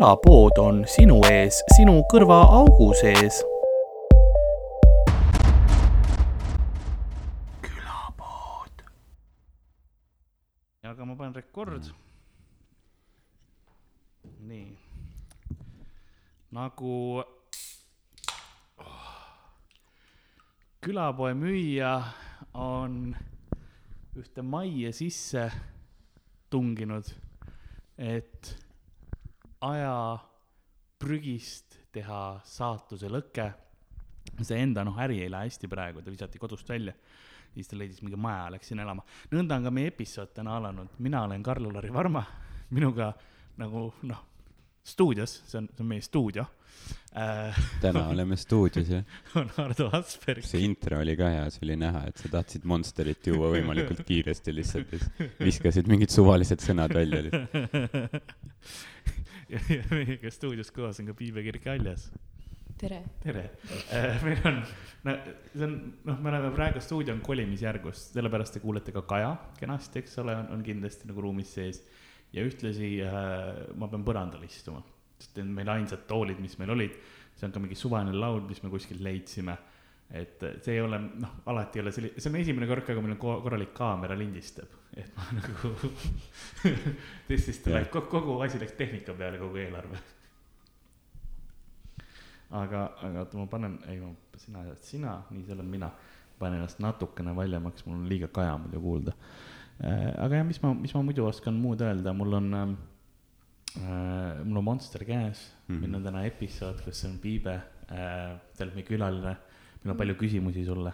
külapood on sinu ees, sinu kõrvaaugu sees. külapood. aga ma panen rekord. nii. nagu külapoe müüja on ühte majja sisse tunginud, et aja prügist teha saatuse lõke. see enda noh, äri ei lähe hästi praegu, ta visati kodust välja. siis ta leidis mingi maja, läks sinna elama. nõnda on ka meie episood täna alanud, mina olen Karl-Lari Varma, minuga nagu noh, stuudios, see on, see on meie stuudio äh,. täna oleme stuudios jah. on Ardo Asperg. see intro oli ka hea, see oli näha, et sa tahtsid Monsterit juua võimalikult kiiresti lihtsalt ja siis viskasid mingid suvalised sõnad välja lihtsalt ja, ja meiega stuudios koos on ka Piibe Kirk-Aljas. tere. tere äh,, meil on, no see on, noh, me oleme praegu, stuudio on kolimisjärgus, sellepärast te kuulete ka Kaja kenasti, eks ole, on kindlasti nagu ruumis sees. ja ühtlasi äh, ma pean põrandal istuma, sest meil ainsad toolid, mis meil olid, see on ka mingi suvaline laud, mis me kuskilt leidsime et see ei ole, noh, alati ei ole selline, see on esimene kord ka, kui meil on korralik kaamera lindistab, et ma nagu siis, siis ta läks, kogu asi läks tehnika peale, kogu eelarve. aga, aga oota, ma panen, ei, ma, sina sina, nii, see olen mina. panen ennast natukene valjemaks, mul on liiga kaja muidu kuulda. aga jah, mis ma, mis ma muidu oskan muud öelda, mul on äh, mul on Monster käes mm, -hmm. meil on täna episood, kus on Piibe äh,, ta on meie külaline meil on palju küsimusi sulle.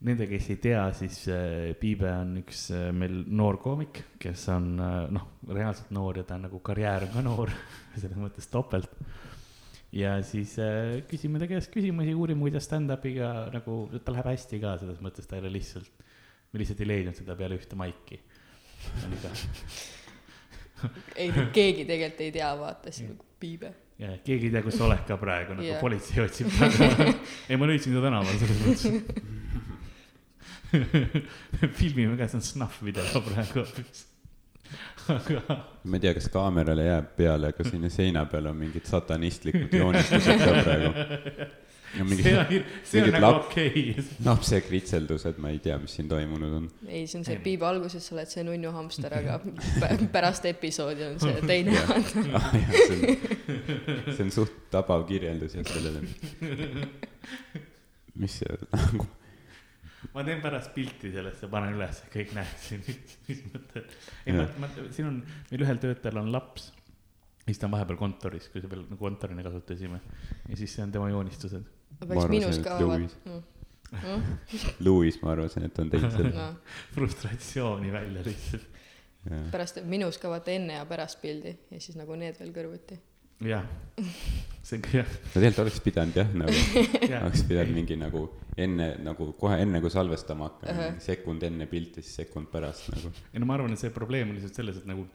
Nende, kes ei tea, siis äh, Piibe on üks äh, meil noor koomik, kes on äh, noh, reaalselt noor ja ta on nagu karjäär on ka noor selles mõttes topelt. ja siis küsime ta käest küsimusi, uurime, kuidas stand-up'iga nagu, ta läheb hästi ka selles mõttes, ta ei ole lihtsalt, me lihtsalt ei leidnud seda peale ühte maiki. ei, keegi tegelikult ei tea, vaata, siis nagu Piibe ja keegi ei tea, kus sa oled ka praegu, nagu yeah. politsei otsib praegu ei, ma leidsin ta tänaval selles mõttes filmime ka, see on snuff video praegu hoopis. Ma ei tea, kas kaamerale jääb peale, aga sinna seina peal on mingid satanistlikud joonistused ka praegu. No, mingi, see on, see on nagu okei. okay.. lapsekritseldused, ma ei tea, mis siin toimunud on. ei, see on see piiba alguses sa oled see nunnu hamster, aga pärast episoodi on see teine ah, see on, see on suht tabav kirjeldus jah sellele. mis see nagu ma teen pärast pilti sellest ja panen üles, kõik näed siin, mis mõtted. ei, ma, ma, siin on, meil ühel töötajal on laps. siis ta on vahepeal kontoris, kui see veel nagu kontorina kasutasime. ja siis see on tema joonistused peaks minus ka avama mm.. Mm? Louis, ma arvasin, et on teisel no.. frustratsiooni välja lihtsalt. pärast teeb minus ka vaata enne ja pärast pildi ja siis nagu need veel kõrvuti. Jah, see on ka jah. no tegelikult oleks pidanud jah, nagu oleks pidanud mingi nagu enne nagu kohe enne kui salvestama hakkama uh, -huh. sekund enne pilti, siis sekund pärast nagu. ei no ma arvan, et see probleem on lihtsalt selles, et nagu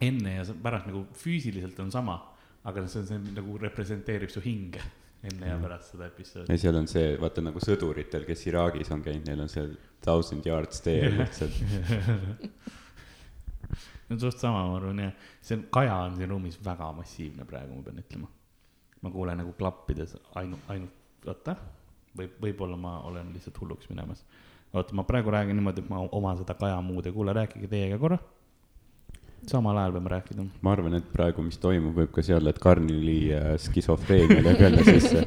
enne ja pärast nagu füüsiliselt on sama, aga see, see nagu representeerib su hinge enne ja pärast seda episoodi. ja seal on see, vaata nagu sõduritel, kes Iraagis on käinud, neil on seal thousand yard stare lihtsalt see on suht sama, ma arvan jah, see on, Kaja on siin ruumis väga massiivne praegu, ma pean ütlema. ma kuulen nagu klappides ainult, ainult, oota, võib, võib-olla ma olen lihtsalt hulluks minemas. oota, ma praegu räägin niimoodi, et ma oma seda Kaja muud ei kuule, rääkige teiega korra samal ajal peame rääkida. ma arvan, et praegu, mis toimub, võib ka olla, et Karnili äh, skisofreenia lööb jälle sisse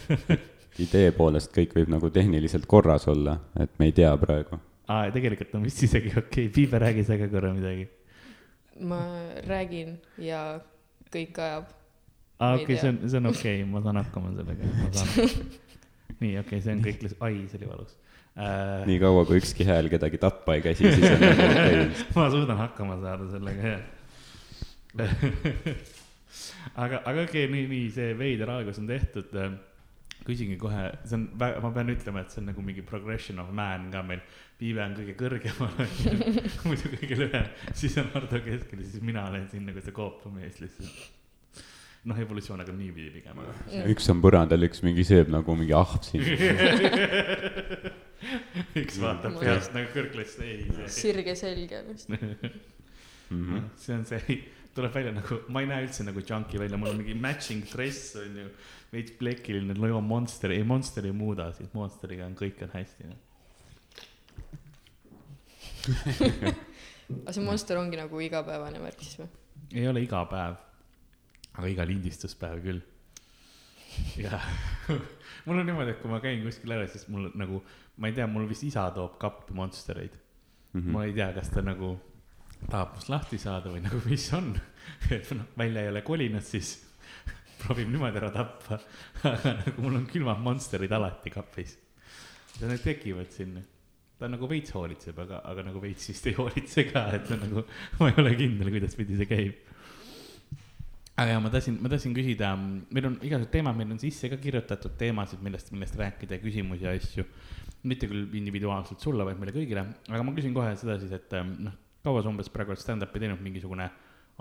idee poolest kõik võib nagu tehniliselt korras olla, et me ei tea praegu. Aa, tegelikult on vist isegi okei okay., Piibe, räägi sa ka korra midagi. ma räägin ja kõik ajab. aa, okei see on, see on okei okay,, ma saan hakkama sellega, ma saan. nii, okei okay,, see on kõik, ai, see oli valus äh.... nii kaua, kui ükski hääl kedagi tappa ei käsi, siis on nagu okei okay.. ma suudan hakkama saada sellega, jah aga, aga okei okay,, nii, nii see veider algus on tehtud. küsingi kohe, see on, ma pean ütlema, et see on nagu mingi progression of man ka meil. Piive on kõige kõrgemal muidu kõige lühem, siis on Hardo keskel ja siis mina olen siin nagu see koopamees lihtsalt. Noh, evolutsioon aga niipidi pigem. üks on põrandal, üks mingi sööb nagu mingi ahv siin. Üks vaatab peast nagu kõrgklass, ei. sirge selge vist. Mm -hmm. see on see, tuleb välja nagu, ma ei näe üldse nagu junkie välja, mul on mingi matching dress on ju, veits plekiline, logo Monster, ei Monster ei muuda siis, Monsteriga on kõik on hästi noh. aga see Monster ongi nagu igapäevane värk siis või? ei ole iga päev, aga iga lindistuspäev küll. ja mul on niimoodi, et kui ma käin kuskil ära, siis mul nagu, ma ei tea, mul vist isa toob kappi Monstereid mm. -hmm. ma ei tea, kas ta nagu tahab must lahti saada või nagu, mis on. et noh, välja ei ole kolinud, siis proovib niimoodi ära tappa. aga nagu mul on külmad Monsterid alati kapis. ja need tekivad sinna. Ta nagu veits hoolitseb, aga, aga nagu veits vist ei hoolitse ka, et ta nagu, ma ei ole kindel, kuidas pidi see käib aga ja ma tahtsin, ma tahtsin küsida, meil on igasugused teemad, meil on sisse ka kirjutatud teemasid, millest, millest rääkida küsimusi ja asju. mitte küll individuaalselt sulle, vaid meile kõigile, aga ma küsin kohe seda siis, et noh, kaua sa umbes praegu oled stand-up'i teinud, mingisugune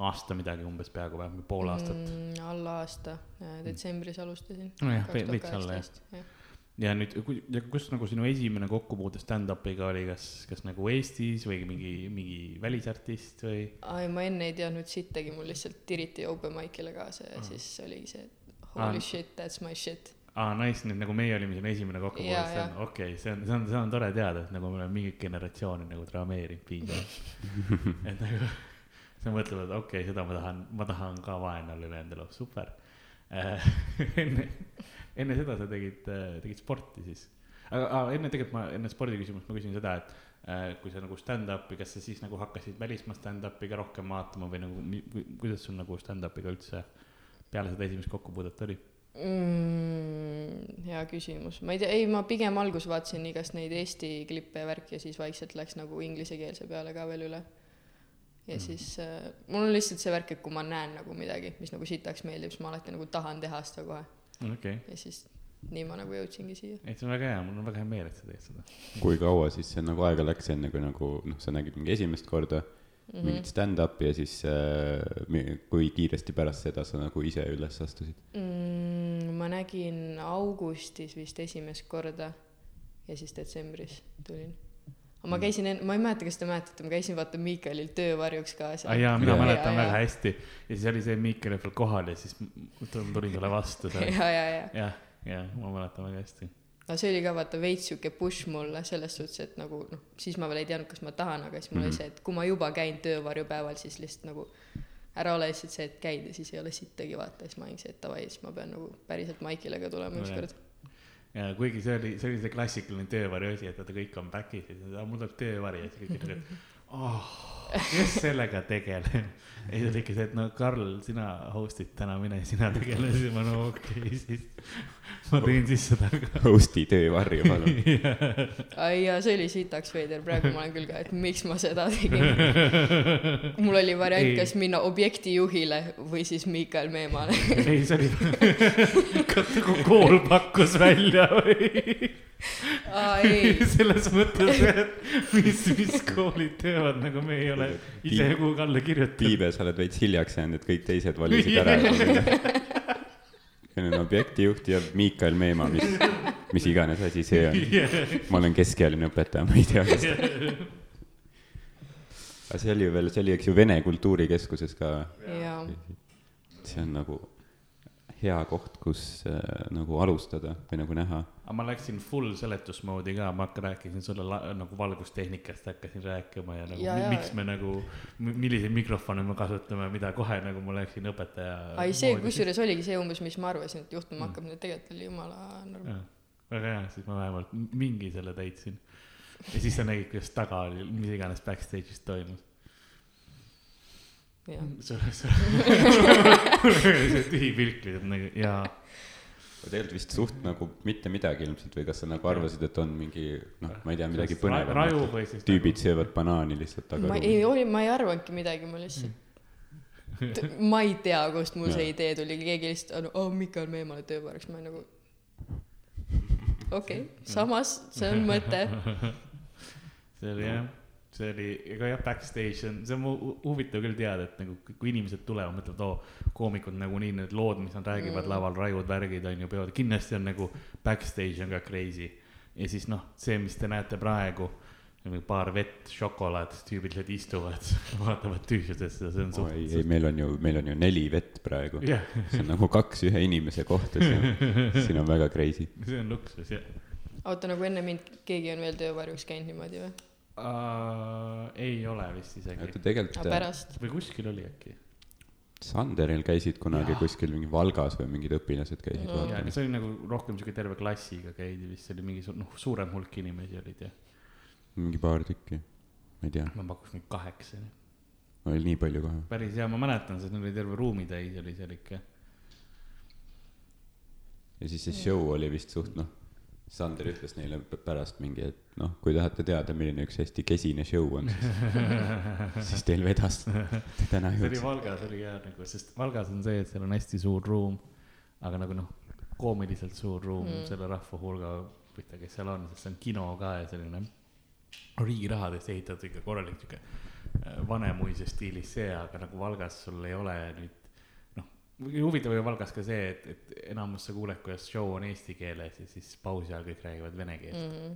aasta midagi umbes peaaegu või pool aastat mm,. alla aasta, detsembris alustasin. nojah, veits alla jah. Ja nüüd, ja kus nagu sinu esimene kokkupuude stand-up'iga oli, kas, kas nagu Eestis või mingi, mingi välisartist või? ai, ma enne ei teadnud sittagi, mul lihtsalt tiriti open mic'ile kaasa ja siis oligi see, et Aa. holy shit, that's my shit. aa, nice, nüüd nagu meie olime sinu esimene kokkupuude, see on okei okay,, see on, see on, see on tore teada, et nagu me oleme mingit generatsiooni nagu traumeerinud piisavalt. et nagu sa mõtled, et okei okay,, seda ma tahan, ma tahan ka vaene olla elu, super. enne, seda sa tegid, tegid sporti siis. aga, aga enne tegelikult ma, enne spordiküsimust ma küsin seda, et äh, kui sa nagu stand-up'i, kas sa siis nagu hakkasid välismaa stand-up'i ka rohkem vaatama või nagu, kuidas sul nagu stand-up'iga üldse peale seda esimest kokkupuudet oli? mm,. hea küsimus, ma ei tea, ei ma pigem alguses vaatasin igast neid Eesti klippe ja värki ja siis vaikselt läks nagu inglisekeelse peale ka veel üle. ja mm. siis äh, mul on lihtsalt see värk, et kui ma näen nagu midagi, mis nagu sitaks meeldib, siis ma alati nagu tahan teha seda kohe okay., ja siis nii ma nagu jõudsingi siia. ei see on väga hea, mul on väga hea meel, et sa teed seda. kui kaua siis see nagu aega läks, enne kui nagu noh, sa nägid mingi esimest korda mm -hmm. mingit stand-up'i ja siis äh, kui kiiresti pärast seda sa nagu ise üles astusid? mm,. ma nägin augustis vist esimest korda ja siis detsembris tulin. Ma käisin enne, ma ei mäleta, kas te mäletate, ma käisin vaata Miikalil töövarjuks kaasa aa jaa, mina Jaa. mäletan Ja, väga ja. hästi ja siis oli see Miikel oli veel kohal ja siis tulin talle vastu seal. ja, ja, ja. jah, jah, ma mäletan väga hästi. aga see oli ka vaata veits sihuke push mulle selles suhtes, et nagu noh, siis ma veel ei teadnud, kas ma tahan, aga siis mul oli Mhm. see, et kui ma juba käin töövarjupäeval, siis lihtsalt nagu ära ole lihtsalt see, et käid ja siis ei ole sittagi vaata, siis ma olingi see, et davai, siis ma pean nagu päriselt maikile ka tulema Nojah. ükskord. Ja kuigi see oli, see oli see klassikaline töövari asi, et vaata kõik on back'is ja siis mul tuleb töövari ja siis kõik ütlevad, et oh, kes sellega tegeleb. ei, see oli ikka see, et no Karl, sina host'id täna, mine sina tegele, siis ma no okei okay,, siis ma tõin siis seda ka. Host'i töövarju, palun. ai jaa, see oli sitaks veider, praegu ma olen küll ka, et miks ma seda tegin. mul oli variant kas minna objektijuhile või siis Miikael Meemale. ei, see oli, kas nagu kool pakkus välja või? aa ei, selles mõttes, et mis, mis koolid teevad, nagu me ole ise kuhugi alla kirjutanud. Piibe, sa oled veits hiljaks jäänud, et kõik teised valisid ära. meil on objektijuht ja Miikael Meemaa, mis, mis iganes asi see on. ma olen keskealine õpetaja, ma ei tea, kas. aga see oli ju veel, see oli, eks ju, Vene Kultuurikeskuses ka. jaa, see on nagu hea koht, kus äh, nagu alustada või nagu näha. Aga ma läksin full seletusmoodi ka, ma hakka- rääkisin sulle la, nagu valgustehnikast hakkasin rääkima ja nagu Ja, ja, miks me nagu, milliseid mikrofone me kasutame, mida kohe nagu ma läksin õpetaja. ai see, kusjuures oligi see umbes, mis ma arvasin, et juhtuma hakkab, nii et tegelikult oli jumala norm-. väga hea, siis ma vähemalt mingi selle täitsin. ja siis sa nägid, kuidas taga oli, mis iganes backstage'is toimus. sul, sul, see tühi pilk lihtsalt nagu jaa tegelikult vist suht nagu mitte midagi ilmselt või kas sa nagu arvasid, et on mingi noh, ma ei tea, midagi põnevat. siis tüübid nagu... söövad banaani lihtsalt ma taga ei, oli, ma ei arvanudki midagi, ma lihtsalt, ma ei tea, kust mul see idee tuli, keegi lihtsalt, oh Mikael Meemale tööpäevaks, ma nagu okei okay,, samas see on mõte, see oli jah, see oli, ega jah, backstage on, see on huvitav küll teada, et nagu kui- inimesed tulevad, mõtlevad, oo, koomikud nagunii need lood, mis nad räägivad mm. laval, raiud, värgid on ju peod, kindlasti on nagu backstage on ka crazy. ja siis noh, see, mis te näete praegu, paar vett, šokolaad, tüübid lihtsalt istuvad, vaatavad tühjusesse, see on oi, ei, suht. meil on ju, meil on ju neli vett praegu. jah, see on nagu kaks ühe inimese kohta, see on, siin on väga crazy. see on luksus jah oota, nagu enne mind keegi on veel töövarjus käinud niimoodi või? uh,. ei ole vist isegi oota, tegelikult või kuskil oli äkki. Sanderil käisid kunagi Jaa. kuskil mingi Valgas või mingid õpilased käisid No. ja, aga vaatamas. see oli nagu rohkem siuke terve klassiga käidi vist, see oli mingi su- noh, suurem hulk inimesi olid ja mingi paar tükki, ma ei tea, ma pakuks mingi kaheksa. oli nii palju kohe. päris hea, ma mäletan, sest neil oli terve ruumitäis oli seal ikka. ja siis see show oli vist suht noh, Sander ütles neile pärast mingi, et noh, kui tahate teada, milline üks hästi kesine show on, siis, siis teil vedas täna see oli. Valgas oli hea nagu, sest Valgas on see, et seal on hästi suur ruum, aga nagu noh, koomiliselt suur ruum Mm. selle rahva hulga, pihta, kes seal on, sest see on kino ka ja selline riigi rahadest ehitatud ikka korralik sihuke äh, Vanemuise stiilis see, aga nagu Valgas sul ei ole nüüd huvitav oli Valgas ka see, et, et enamus sa kuuled, kuidas show on eesti keeles ja siis pausi ajal kõik räägivad vene keelt mm.,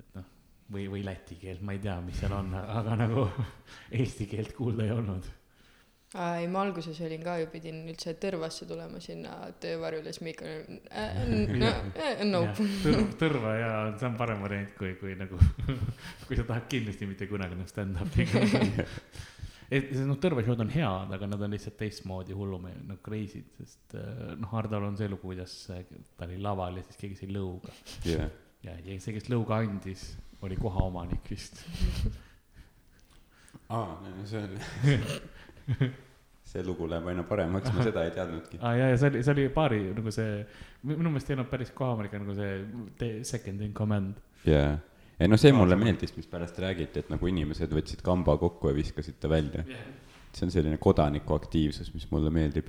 et noh, või, või läti keelt, ma ei tea, mis seal on, aga nagu eesti keelt kuulda ei olnud. ei, ma alguses olin ka ju, pidin üldse Tõrvasse tulema sinna töövarjule, siis Mikk oli äh, no, äh, nope. Tõr- tõrva ja see on parem variant kui, kui nagu, kui sa tahad kindlasti mitte kunagi nagu stand-up'iga. Et see noh, Tõrva show'd on head, aga nad on lihtsalt teistmoodi hullume-, nagu crazy'd, sest äh, noh, Hardol on see lugu, kuidas äh, ta oli laval ja siis keegi sai lõuga. jah, ja, ja see, kes lõuga andis, oli kohaomanik vist. aa, see on, see lugu läheb aina paremaks, ma seda ei teadnudki. aa ja, ja see oli, see oli paari nagu see, minu meelest ei olnud päris kohaomanik, nagu see second in command. jaa, ei no see mulle meeldis, mis pärast räägiti, et nagu inimesed võtsid kamba kokku ja viskasid ta välja. see on selline kodanikuaktiivsus, mis mulle meeldib.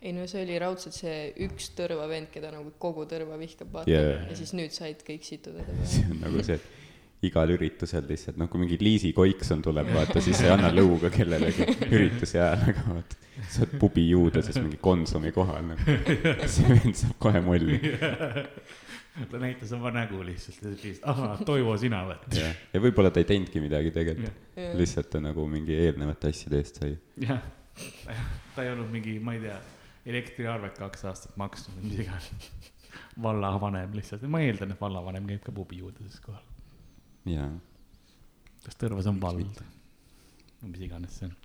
ei no see oli raudselt see üks Tõrva vend, keda nagu kogu Tõrva vihkab, vaata Jaa. ja siis nüüd said kõik situda ta see on nagu see, et igal üritusel lihtsalt noh, kui mingi Liisi Koikson tuleb, vaata siis ei anna lõuga kellelegi ürituse ajal, aga vaata, sa oled pubi juudeses mingi Konsumi kohal nagu. see vend saab kohe molli. ta näitas oma nägu lihtsalt ja siis, ahah, Toivo, sina või? jah, ja võib-olla ta ei teinudki midagi tegelikult, lihtsalt ta nagu mingi eelnevate asjade eest sai. jah, ta ei olnud mingi, ma ei tea, elektriarvet kaks aastat maksnud või mis iganes. vallavanem lihtsalt, ma eeldan, et vallavanem käib ka pubijuudeses kohal. jaa, kas Tõrvas on vald? või mis iganes see on.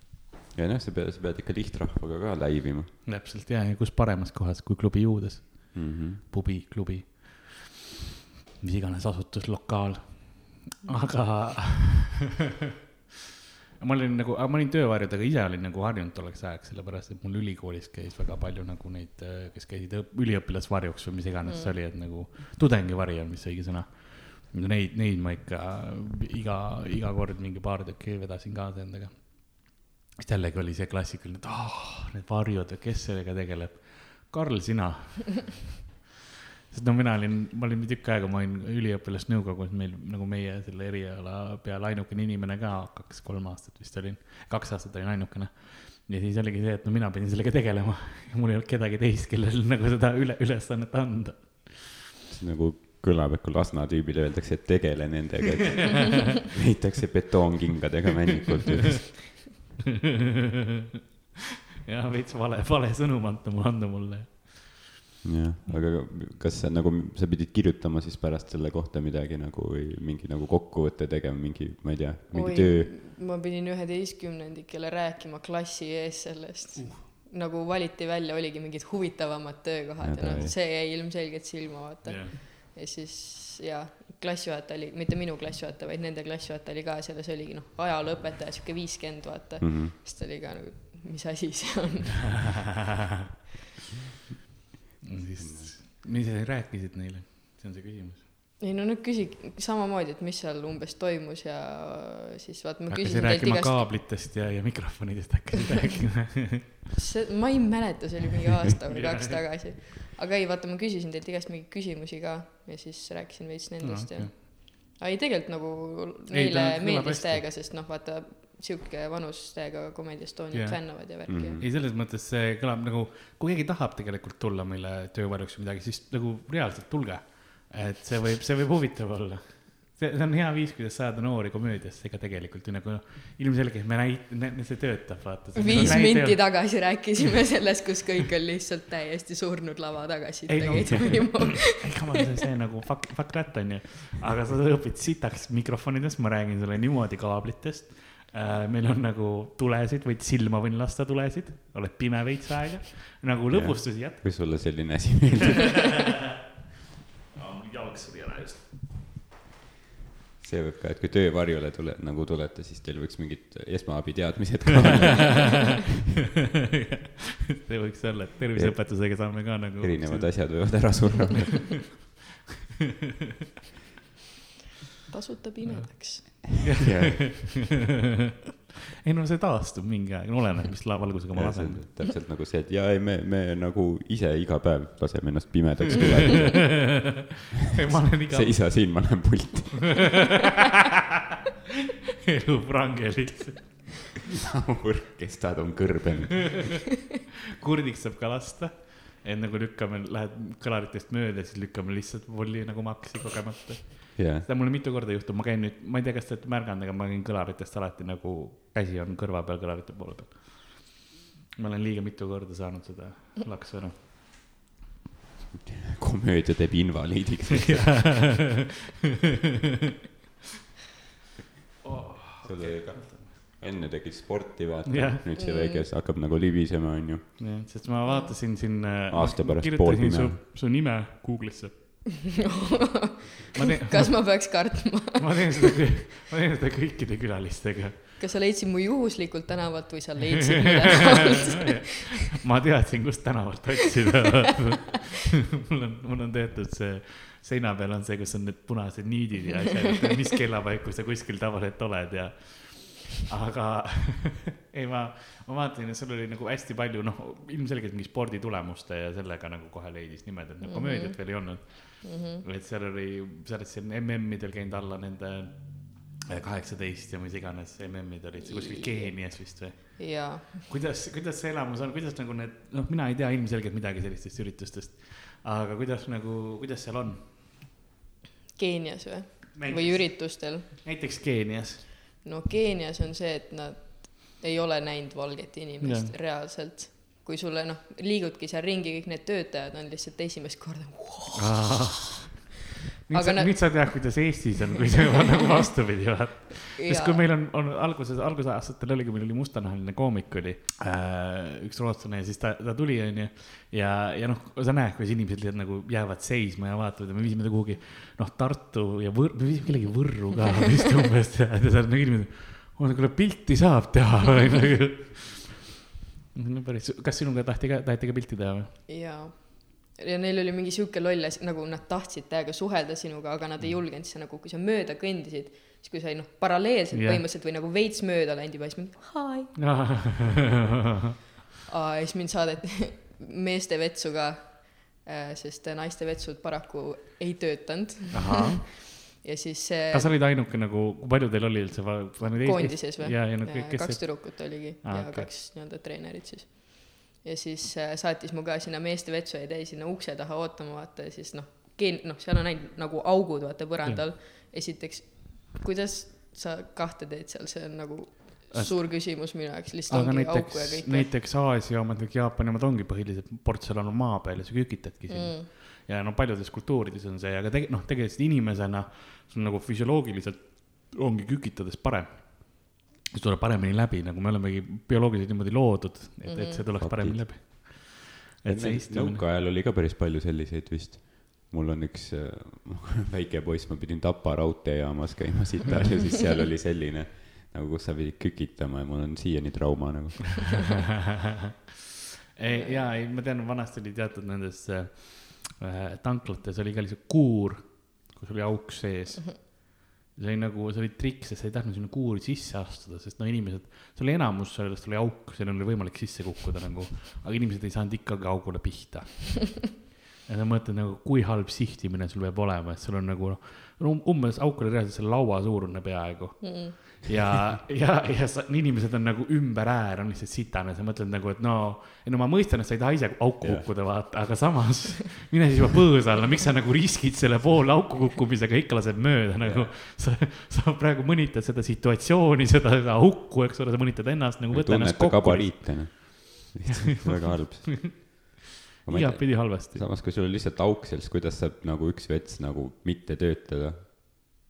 ja noh, sa pead, sa pead ikka lihtrahvaga ka läivima täpselt ja, ja kus paremas kohas kui klubi juudes, mm. -hmm. pubi, klubi, mis iganes asutus, lokaal, aga ma olin nagu, ma olin töövarjudega, ise olin nagu harjunud tolleks ajaks, sellepärast et mul ülikoolis käis väga palju nagu neid, kes käisid õp- üliõpilasvarjuks või mis iganes see oli, et nagu tudengivari on vist õige sõna. Neid, neid ma ikka iga, iga kord mingi paar tükki vedasin kaasa endaga. siis jällegi oli see klassikaline, et ah oh,, need varjud, kes sellega tegeleb. Karl, sina. sest no mina olin, ma olin tükk aega, ma olin üliõpilasnõukogus meil nagu meie selle eriala peal ainukene inimene ka, kaks-kolm aastat vist olin, kaks aastat olin ainukene. ja siis oligi see, et no mina pidin sellega tegelema ja mul ei olnud kedagi teist, kellel nagu seda üle, ülesannet anda. nagu kõlab, et kui Lasna tüübile öeldakse, et tegele nendega, et leitakse betoonkingadega männikult üles. jah, veits vale, vale sõnum anda mulle, anda mulle. jah, aga kas sa nagu, sa pidid kirjutama siis pärast selle kohta midagi nagu või mingi nagu kokkuvõtte tegema, mingi, ma ei tea, mingi oi töö?, ma pidin üheteistkümnendikele rääkima klassi ees sellest uh.. nagu valiti välja, oligi mingid huvitavamad töökohad ja Näda, noh, see jäi ilmselgelt silma, vaata yeah.. Ja siis jaa, klassijuhataja oli, mitte minu klassijuhataja, vaid nende klassijuhataja oli ka seal ja see oligi noh, ajalooõpetaja, sihuke viiskümmend, vaata mm. -hmm. siis ta oli ka nagu, mis asi see on. siis, mis sa rääkisid neile, see on see küsimus. ei no nad küsid samamoodi, et mis seal umbes toimus ja siis vaata ma teilt rääkima igast, kaablitest ja, ja mikrofonidest hakkasid rääkima. see, ma ei mäleta, see oli mingi aasta või kaks tagasi. Aga ei, vaata, ma küsisin teilt igast mingeid küsimusi ka ja siis rääkisin veits nendest No, ja okei.. aga ei, tegelikult nagu kõlab meeldis täiega, sest noh, vaata sihuke vanus täiega Comedy Estoniat Jah. fännavad ja värki Mhm. ei, selles mõttes see kõlab nagu, kui keegi tahab tegelikult tulla meile töövarjuks või midagi, siis nagu reaalselt tulge. et see võib, see võib huvitav olla. see, see on hea viis, kuidas saada noori komöödiasse, ega tegelikult ju nagu ilmselgelt me näit-, see töötab, vaata. viis minti tagasi rääkisime sellest, kus kõik on lihtsalt täiesti surnud lava tagasi. ei no, ega ma see, see nagu fuck, fuck that on ju, aga sa õpid sitaks mikrofonidest, ma räägin sulle niimoodi kaablitest. meil on nagu tulesid, võid silma võin lasta tulesid, oled pime veits aega, nagu lõbustusi jätkad. kui sulle selline asi meeldib, jalg suri ära just. See võib ka, et kui töövarjule tule, nagu tulete, siis teil võiks mingid esmaabiteadmised ka olla, see võiks olla, et terviseõpetusega saame ka nagu. erinevad asjad võivad ära surra. tasuta pimedaks. ei no see taastub mingi aeg, no oleneb, mis valgusega ma lasen. täpselt nagu see, et jaa, ei me, me nagu ise iga päev laseme ennast pimedaks olen iga seisa siin, ma lähen pulti. elu prangelis. orkestad on kõrbenud. kurdiks saab ka lasta, et nagu lükkame, lähed kõlaritest mööda, siis lükkame lihtsalt volli nagu maksi kogemata. jah, seda mulle mitu korda juhtub, ma käin nüüd, ma ei tea, kas te olete märganud, aga ma käin kõlaritest alati nagu käsi on kõrva peal kõlarite poole peal. ma olen liiga mitu korda saanud seda laksu ära. komöödia teeb invaliidiks. oli ka, enne tegid sporti, vaata Jah., nüüd see väikes hakkab nagu libisema, onju. jah, sest ma vaatasin siin. Aasta pärast poolpime. su, su nime Google'isse. ma teen, kas ma peaks kartma? ma teen seda, ma teen seda kõikide külalistega. kas sa leidsid mu juhuslikult tänavalt või sa leidsid mu tänavalt? ma teadsin, kust tänavalt otsida. mul on, mul on tehtud see, seina peal on see, kus on need punased niidid ja asjad, mis kellapaiku sa kuskil tavaliselt oled ja. aga ei, ma, ma vaatasin, et sul oli nagu hästi palju, noh, ilmselgelt mingi sporditulemuste ja sellega nagu kohe leidis nimed, et nagu komöödiat veel ei olnud. Et seal oli, sa oled siin MM-idel käinud alla nende kaheksateist ja mis iganes MM-id olid, kuskil Keenias vist või? jaa, kuidas, kuidas see elamus on, kuidas nagu need, noh, mina ei tea ilmselgelt midagi sellistest üritustest, aga kuidas nagu, kuidas seal on? Keenias või? või üritustel? näiteks Keenias. no Keenias on see, et nad ei ole näinud valget inimest Jah. reaalselt. Kui sulle noh, liigudki seal ringi, kõik need töötajad on lihtsalt esimest korda wow. nüüd Aga sa, nad- nüüd sa tead, kuidas Eestis on, kui see on nagu vastupidi, vaata. sest kui meil on, on alguses, algusaastatel oligi, meil oli mustanahaline koomik oli äh,, üks rootslane ja siis ta, ta tuli, onju. ja, ja noh, sa näed, kuidas inimesed lihtsalt nagu jäävad seisma ja vaatavad ja me viisime ta kuhugi, noh, Tartu ja Võr-, me viisime kellegi Võrru ka vist umbes ja ja seal nagu inimesed, kuule pilti saab teha nagu. No päris, kas sinuga tahti ka, taheti ka pilti teha või? ja, ja neil oli mingi sihuke loll asi, nagu nad tahtsid täiega suhelda sinuga, aga nad ei julgenud, siis sa nagu, kui sa mööda kõndisid, siis kui sa ei noh, paralleelselt yeah. põhimõtteliselt või nagu veits mööda läinud juba, siis mingi hi. ja siis mind saadeti meeste vetsu ka, sest naiste vetsud paraku ei töötanud. ja siis kas sa olid ainuke nagu, kui palju teil oli üldse? koondises või? ja, ja no kes kaks tüdrukut oligi ah, ja okay. kaks nii-öelda treenerit siis. ja siis äh, saatis mu ka sinna meeste vetsu jäi sinna ukse taha ootama, vaata ja siis noh, geen-, noh, seal on ainult nagu augud, vaata põrandal. esiteks, kuidas sa kahte teed seal, see on nagu suur küsimus minu jaoks, lihtsalt aga ongi auku ja näiteks, kõike. näiteks Aasia omad, Jaapani omad ongi põhiliselt portselan on maa peal ja sa kükitadki sinna mm.. Ja no paljudes kultuurides on see, aga tege-, noh, tegelikult inimesena sul nagu füsioloogiliselt ongi kükitades parem. see tuleb paremini läbi, nagu me olemegi bioloogiliselt niimoodi loodud, et mm, -hmm. et see tuleks paremini läbi. et see istumine, nõukaajal oli ka päris palju selliseid vist. mul on üks äh, väike poiss, ma pidin Tapa raudteejaamas käima Sitas ja siis seal oli selline nagu, kus sa pidid kükitama ja mul on siiani trauma nagu. ei, jaa, ei, ma tean, vanasti oli teatud nendes äh, tanklates oli ka lihtsalt kuur, kus oli auk sees. see oli nagu, see oli trikk, sest sa ei tahtnud sinna kuuri sisse astuda, sest no inimesed, see oli enamus sellest oli auk, seal oli võimalik sisse kukkuda nagu, aga inimesed ei saanud ikkagi augule pihta. ja sa mõtled nagu, kui halb sihtimine sul peab olema, et sul on nagu noh, um- umbes auk oli reaalselt selle laua suurune peaaegu Mm. ja, ja, ja sa, inimesed on nagu ümber ääre, on lihtsalt sitane, sa mõtled nagu, et no, ei no ma mõistan, et sa ei taha ise auku Jah. kukkuda, vaata, aga samas mine siis juba põõsa alla, miks sa nagu riskid selle poole auku kukkumisega, ikka lased mööda nagu. sa, sa praegu mõnitad seda situatsiooni, seda, seda auku, eks ole, sa mõnitad ennast nagu võta ennast kokku. gabariite, noh. lihtsalt väga halb. Igatpidi halvasti. samas, kui sul on lihtsalt auk seal, siis kuidas saab nagu üks vets nagu mitte töötada?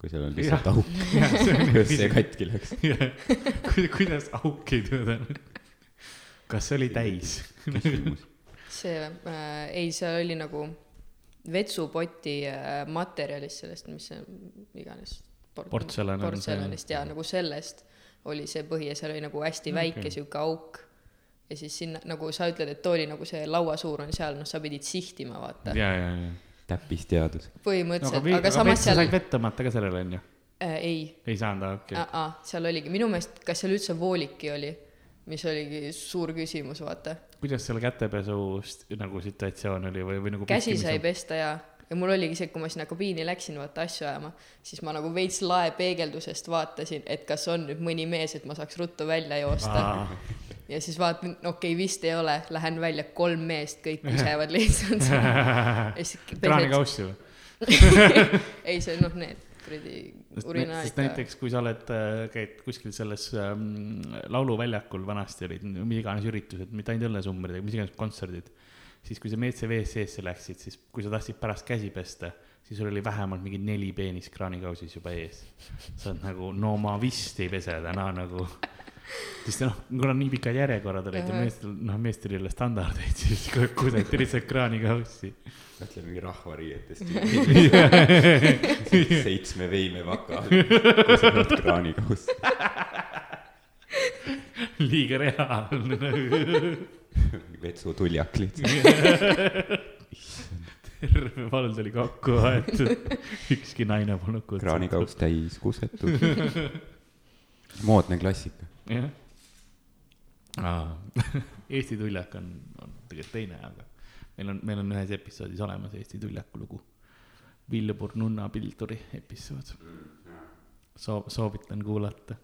kui seal on lihtsalt Jah. auk, kuidas see katki läks? kuidas auk ei tööta? kas see oli täis? see äh,, ei, seal oli nagu vetsupoti äh, materjalist sellest, mis see iganes. Portselan on see- portselanist ja nagu sellest oli see põhi ja seal oli nagu hästi okay. väike sihuke auk. Ja siis sinna nagu sa ütled, et oli nagu see laua suur on seal, noh, sa pidid sihtima, vaata. ja, ja, ja. täppisteadus. põhimõtteliselt aga, no,, aga samas sa seal said vett tõmmata ka sellele, onju? äh, ei ei saanud, okei okay.. seal oligi minu meelest, kas seal üldse vooliki oli, mis oligi suur küsimus, vaata. kuidas seal kätepesust nagu situatsioon oli või, või nagu käsi sai. pesta ja, ja mul oligi see, kui ma sinna kabiini läksin vaata asju ajama, siis ma nagu veits laepeegeldusest vaatasin, et kas on nüüd mõni mees, et ma saaks ruttu välja joosta. Ja siis vaatan, okei okay,, vist ei ole, lähen välja, kolm meest, kõik kusevad lihtsalt. kraanikaussi või? ei see noh, need kuradi sest urinaalid ka. näiteks, kui sa oled, käid kuskil selles ähm, lauluväljakul, vanasti olid mis iganes üritused, mitte ainult õllesummrid, mis iganes kontserdid, siis kui sa WC WC-sse läksid, siis kui sa tahtsid pärast käsi pesta, siis sul oli vähemalt mingi neli peenist kraanikausis juba ees. sa oled nagu, no ma vist ei pese täna nagu. Sest noh, kuna nii pikad järjekorrad olid ja meestel, noh, meestel ei ole standardeid, siis kuseti lihtsalt kraanikaussi. mõtle mingi rahvariietest. seitsme veime vaka all, kusevad kraanikauss. liiga reaalne nagu vetsutuljak lihtsalt. terve vald oli kokku aetud, ükski naine polnud kutsutud. kraanikauss täis kusetud. moodne klassika. jah. Eesti tuljak on, on tegelikult teine, aga meil on, meil on ühes episoodis olemas Eesti tuljaku lugu. Vilbur Nunna Pilduri episood. soo-, soovitan kuulata.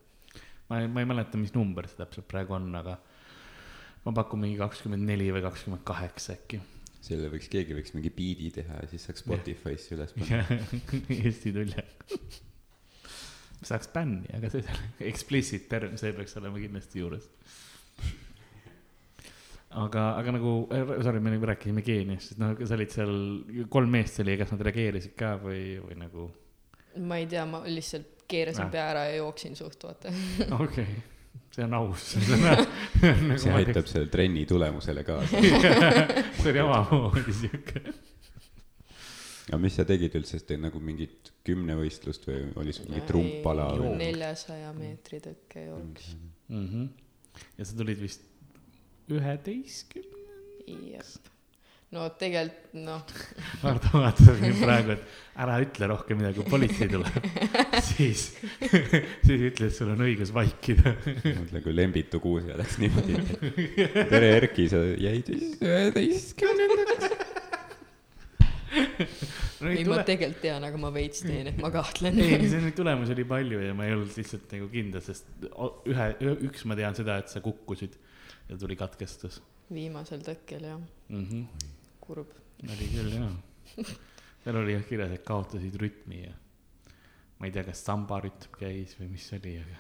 ma ei, ma ei mäleta, mis number see täpselt praegu on, aga ma pakun mingi kakskümmend neli või kakskümmend kaheksa äkki. selle võiks, keegi võiks mingi biidi teha ja siis saaks Spotify'sse üles panna. Eesti tuljak. Saaks bänni, aga see explicit term, see peaks olema kindlasti juures. aga, aga nagu, sorry, me nagu rääkisime geeniast, et noh, sa olid seal, kolm meest oli, kas nad reageerisid ka või, või nagu, ma ei tea, ma lihtsalt keerasin Ah. pea ära ja jooksin suht, vaata. okei okay., see on aus. Nagu see aitab selle trenni tulemusele kaasa. see oli omamoodi siuke. Aga mis sa tegid üldse, sest nagu mingit kümnevõistlust või oli sul mingi trumpala või? neljasaja meetri tõkkejooks. Mhm. ja sa tulid vist üheteistkümne, jep. no tegelikult noh, Hardo vaatas mind praegu, et ära ütle rohkem midagi, kui politsei tuleb, siis, siis ütle, et sul on õigus vaikida. mõtle, kui Lembitu Kuusja läks niimoodi. tere, Erki, sa jäid vist üheteistkümnendaks. ei ma tegelikult tean, aga ma veits teen, et ma kahtlen. ei, see neid tulemusi oli palju ja ma ei olnud lihtsalt nagu kindel, sest ühe, üks ma tean seda, et sa kukkusid ja tuli katkestus viimasel tõkkel jah, mm. -hmm. kurb. oli küll jaa. seal oli jah kirjas, et kaotasid rütmi ja ma ei tea, kas sambarütm käis või mis oli, aga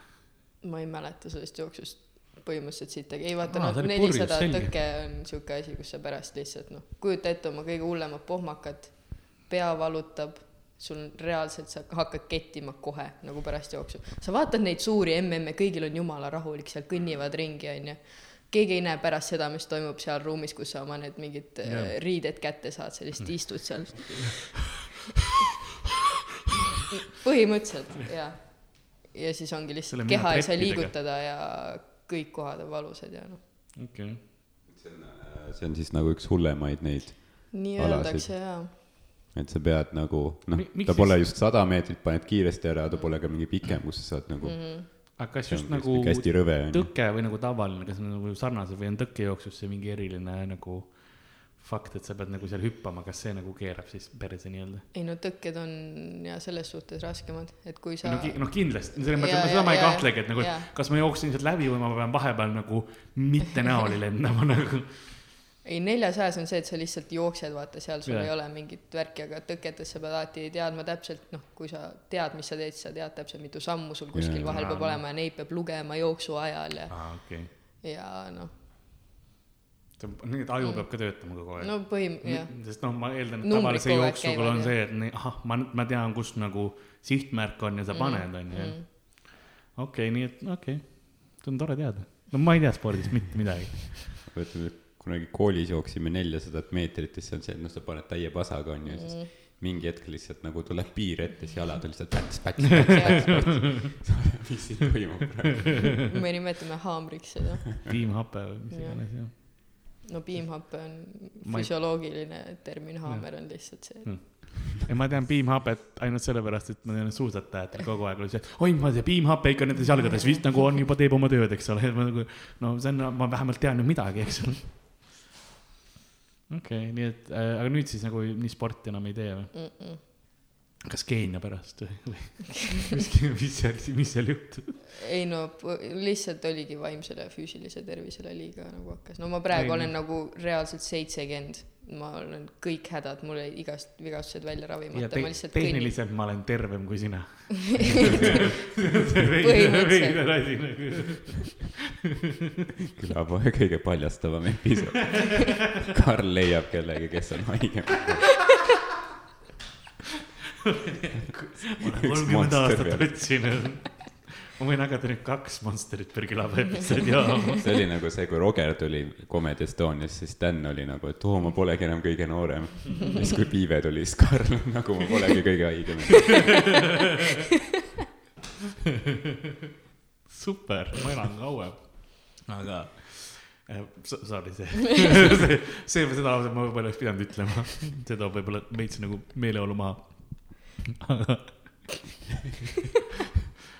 ma ei mäleta sellest jooksust põhimõtteliselt sittagi, ei vaata Aa, noh nelisada tõke on siuke asi, kus sa pärast lihtsalt noh, kujuta ette oma kõige hullemat pohmakat, pea valutab, sul reaalselt sa hakkad kettima kohe nagu pärast jooksu. sa vaatad neid suuri MM-e, kõigil on jumala rahulik, seal kõnnivad ringi, onju. keegi ei näe pärast seda, mis toimub seal ruumis, kus sa oma need mingid Jah. yeah. riided kätte saad, sa lihtsalt istud seal. põhimõtteliselt jaa. ja siis ongi Selle lihtsalt mina keha ei saa liigutada ja kõik kohad on valusad ja noh, okei okay.. see on siis nagu üks hullemaid neid, nii Alasid. öeldakse jaa. Et sa pead nagu noh ta pole siis- just sada meetrit, paned kiiresti ära, ta pole ka mingi pikem, kus sa saad nagu Mm -hmm. aga kas just on nagu rõve tõke või nagu tavaline, kas on nagu sarnased või on tõkkejooksus see mingi eriline nagu fakt, et sa pead nagu seal hüppama, kas see nagu keerab siis perse nii-öelda? ei no tõkked on ja selles suhtes raskemad, et kui sa no, noh, kindlasti, selles mõttes, seda ma ei kahtlegi, et nagu kas ma jooksen sealt läbi või ma pean vahepeal nagu mitte näoli lendama nagu. ei, neljasajas on see, et sa lihtsalt jooksed, vaata, seal sul Jah. ei ole mingit värki, aga tõketes sa pead alati teadma täpselt, noh, kui sa tead, mis sa teed, siis sa tead täpselt, mitu sammu sul kuskil Jaa. vahel peab olema ja neid peab lugema jooksu ajal ja, aa, okei ja noh, okay.. nii, et aju peab ka töötama kogu aeg no põhim-, jah, sest noh, ma eeldan, et tavalise jooksuga on see, et nii, ahah, ma, ma tean, kus nagu sihtmärk on ja sa paned, on ju. mm. okei, nii et okei okay., see on tore teada. no ma ei tea spordist mitte midagi. ütleme, kunagi koolis jooksime neljasadat meetrit ja siis on see, et noh, sa paned täie pasaga onju, siis Mm. mingi hetk lihtsalt nagu tuleb piir ette, siis jalad on lihtsalt päts, päts, päts, päts. mis siin toimub praegu? me nimetame haamriks seda. piimhape või mis iganes jah. no piimhape on Ma füsioloogiline termin, haamer on lihtsalt see. ja ma tean piimhapet ainult sellepärast, et ma tean, et suusatajatel kogu aeg oli see, oi, ma tean, piimhape ikka nendes jalgades vist nagu on juba teeb oma tööd, eks ole, ma nagu no see on, ma vähemalt tean ju midagi, eks ole. Okei okay,, nii et äh,, aga nüüd siis nagu nii sporti enam ei tee või? Mm -mm. kas Keenia pärast või, mis, mis seal, mis seal juhtub? ei no lihtsalt oligi vaimsele ja füüsilisele tervisele liiga nagu hakkas, no ma praegu Ei, olen nagu reaalselt seitsekümmend, ma olen kõik hädad, mul olid igast vigastused välja ja ravimata, te ma lihtsalt tehniliselt ma olen tervem kui sina. Külapoe kõige paljastavam episood. Karl leiab kellegi, kes on haige. kolmkümmend aastat otsinud. Ma võin jagada nüüd kaks Monsterit per külapäev episoodi jaama. see oli nagu see, kui Roger tuli Comedy Estonias, siis Dan oli nagu, et oo, ma polegi enam kõige noorem. ja siis, kui Piive tuli, siis Karl on nagu, ma polegi kõige haigem. super, ma elan kauem. aga so- sorry, see, see, see, seda lauset ma võib-olla oleks pidanud ütlema. see toob võib-olla veits nagu meeleolu maha. aga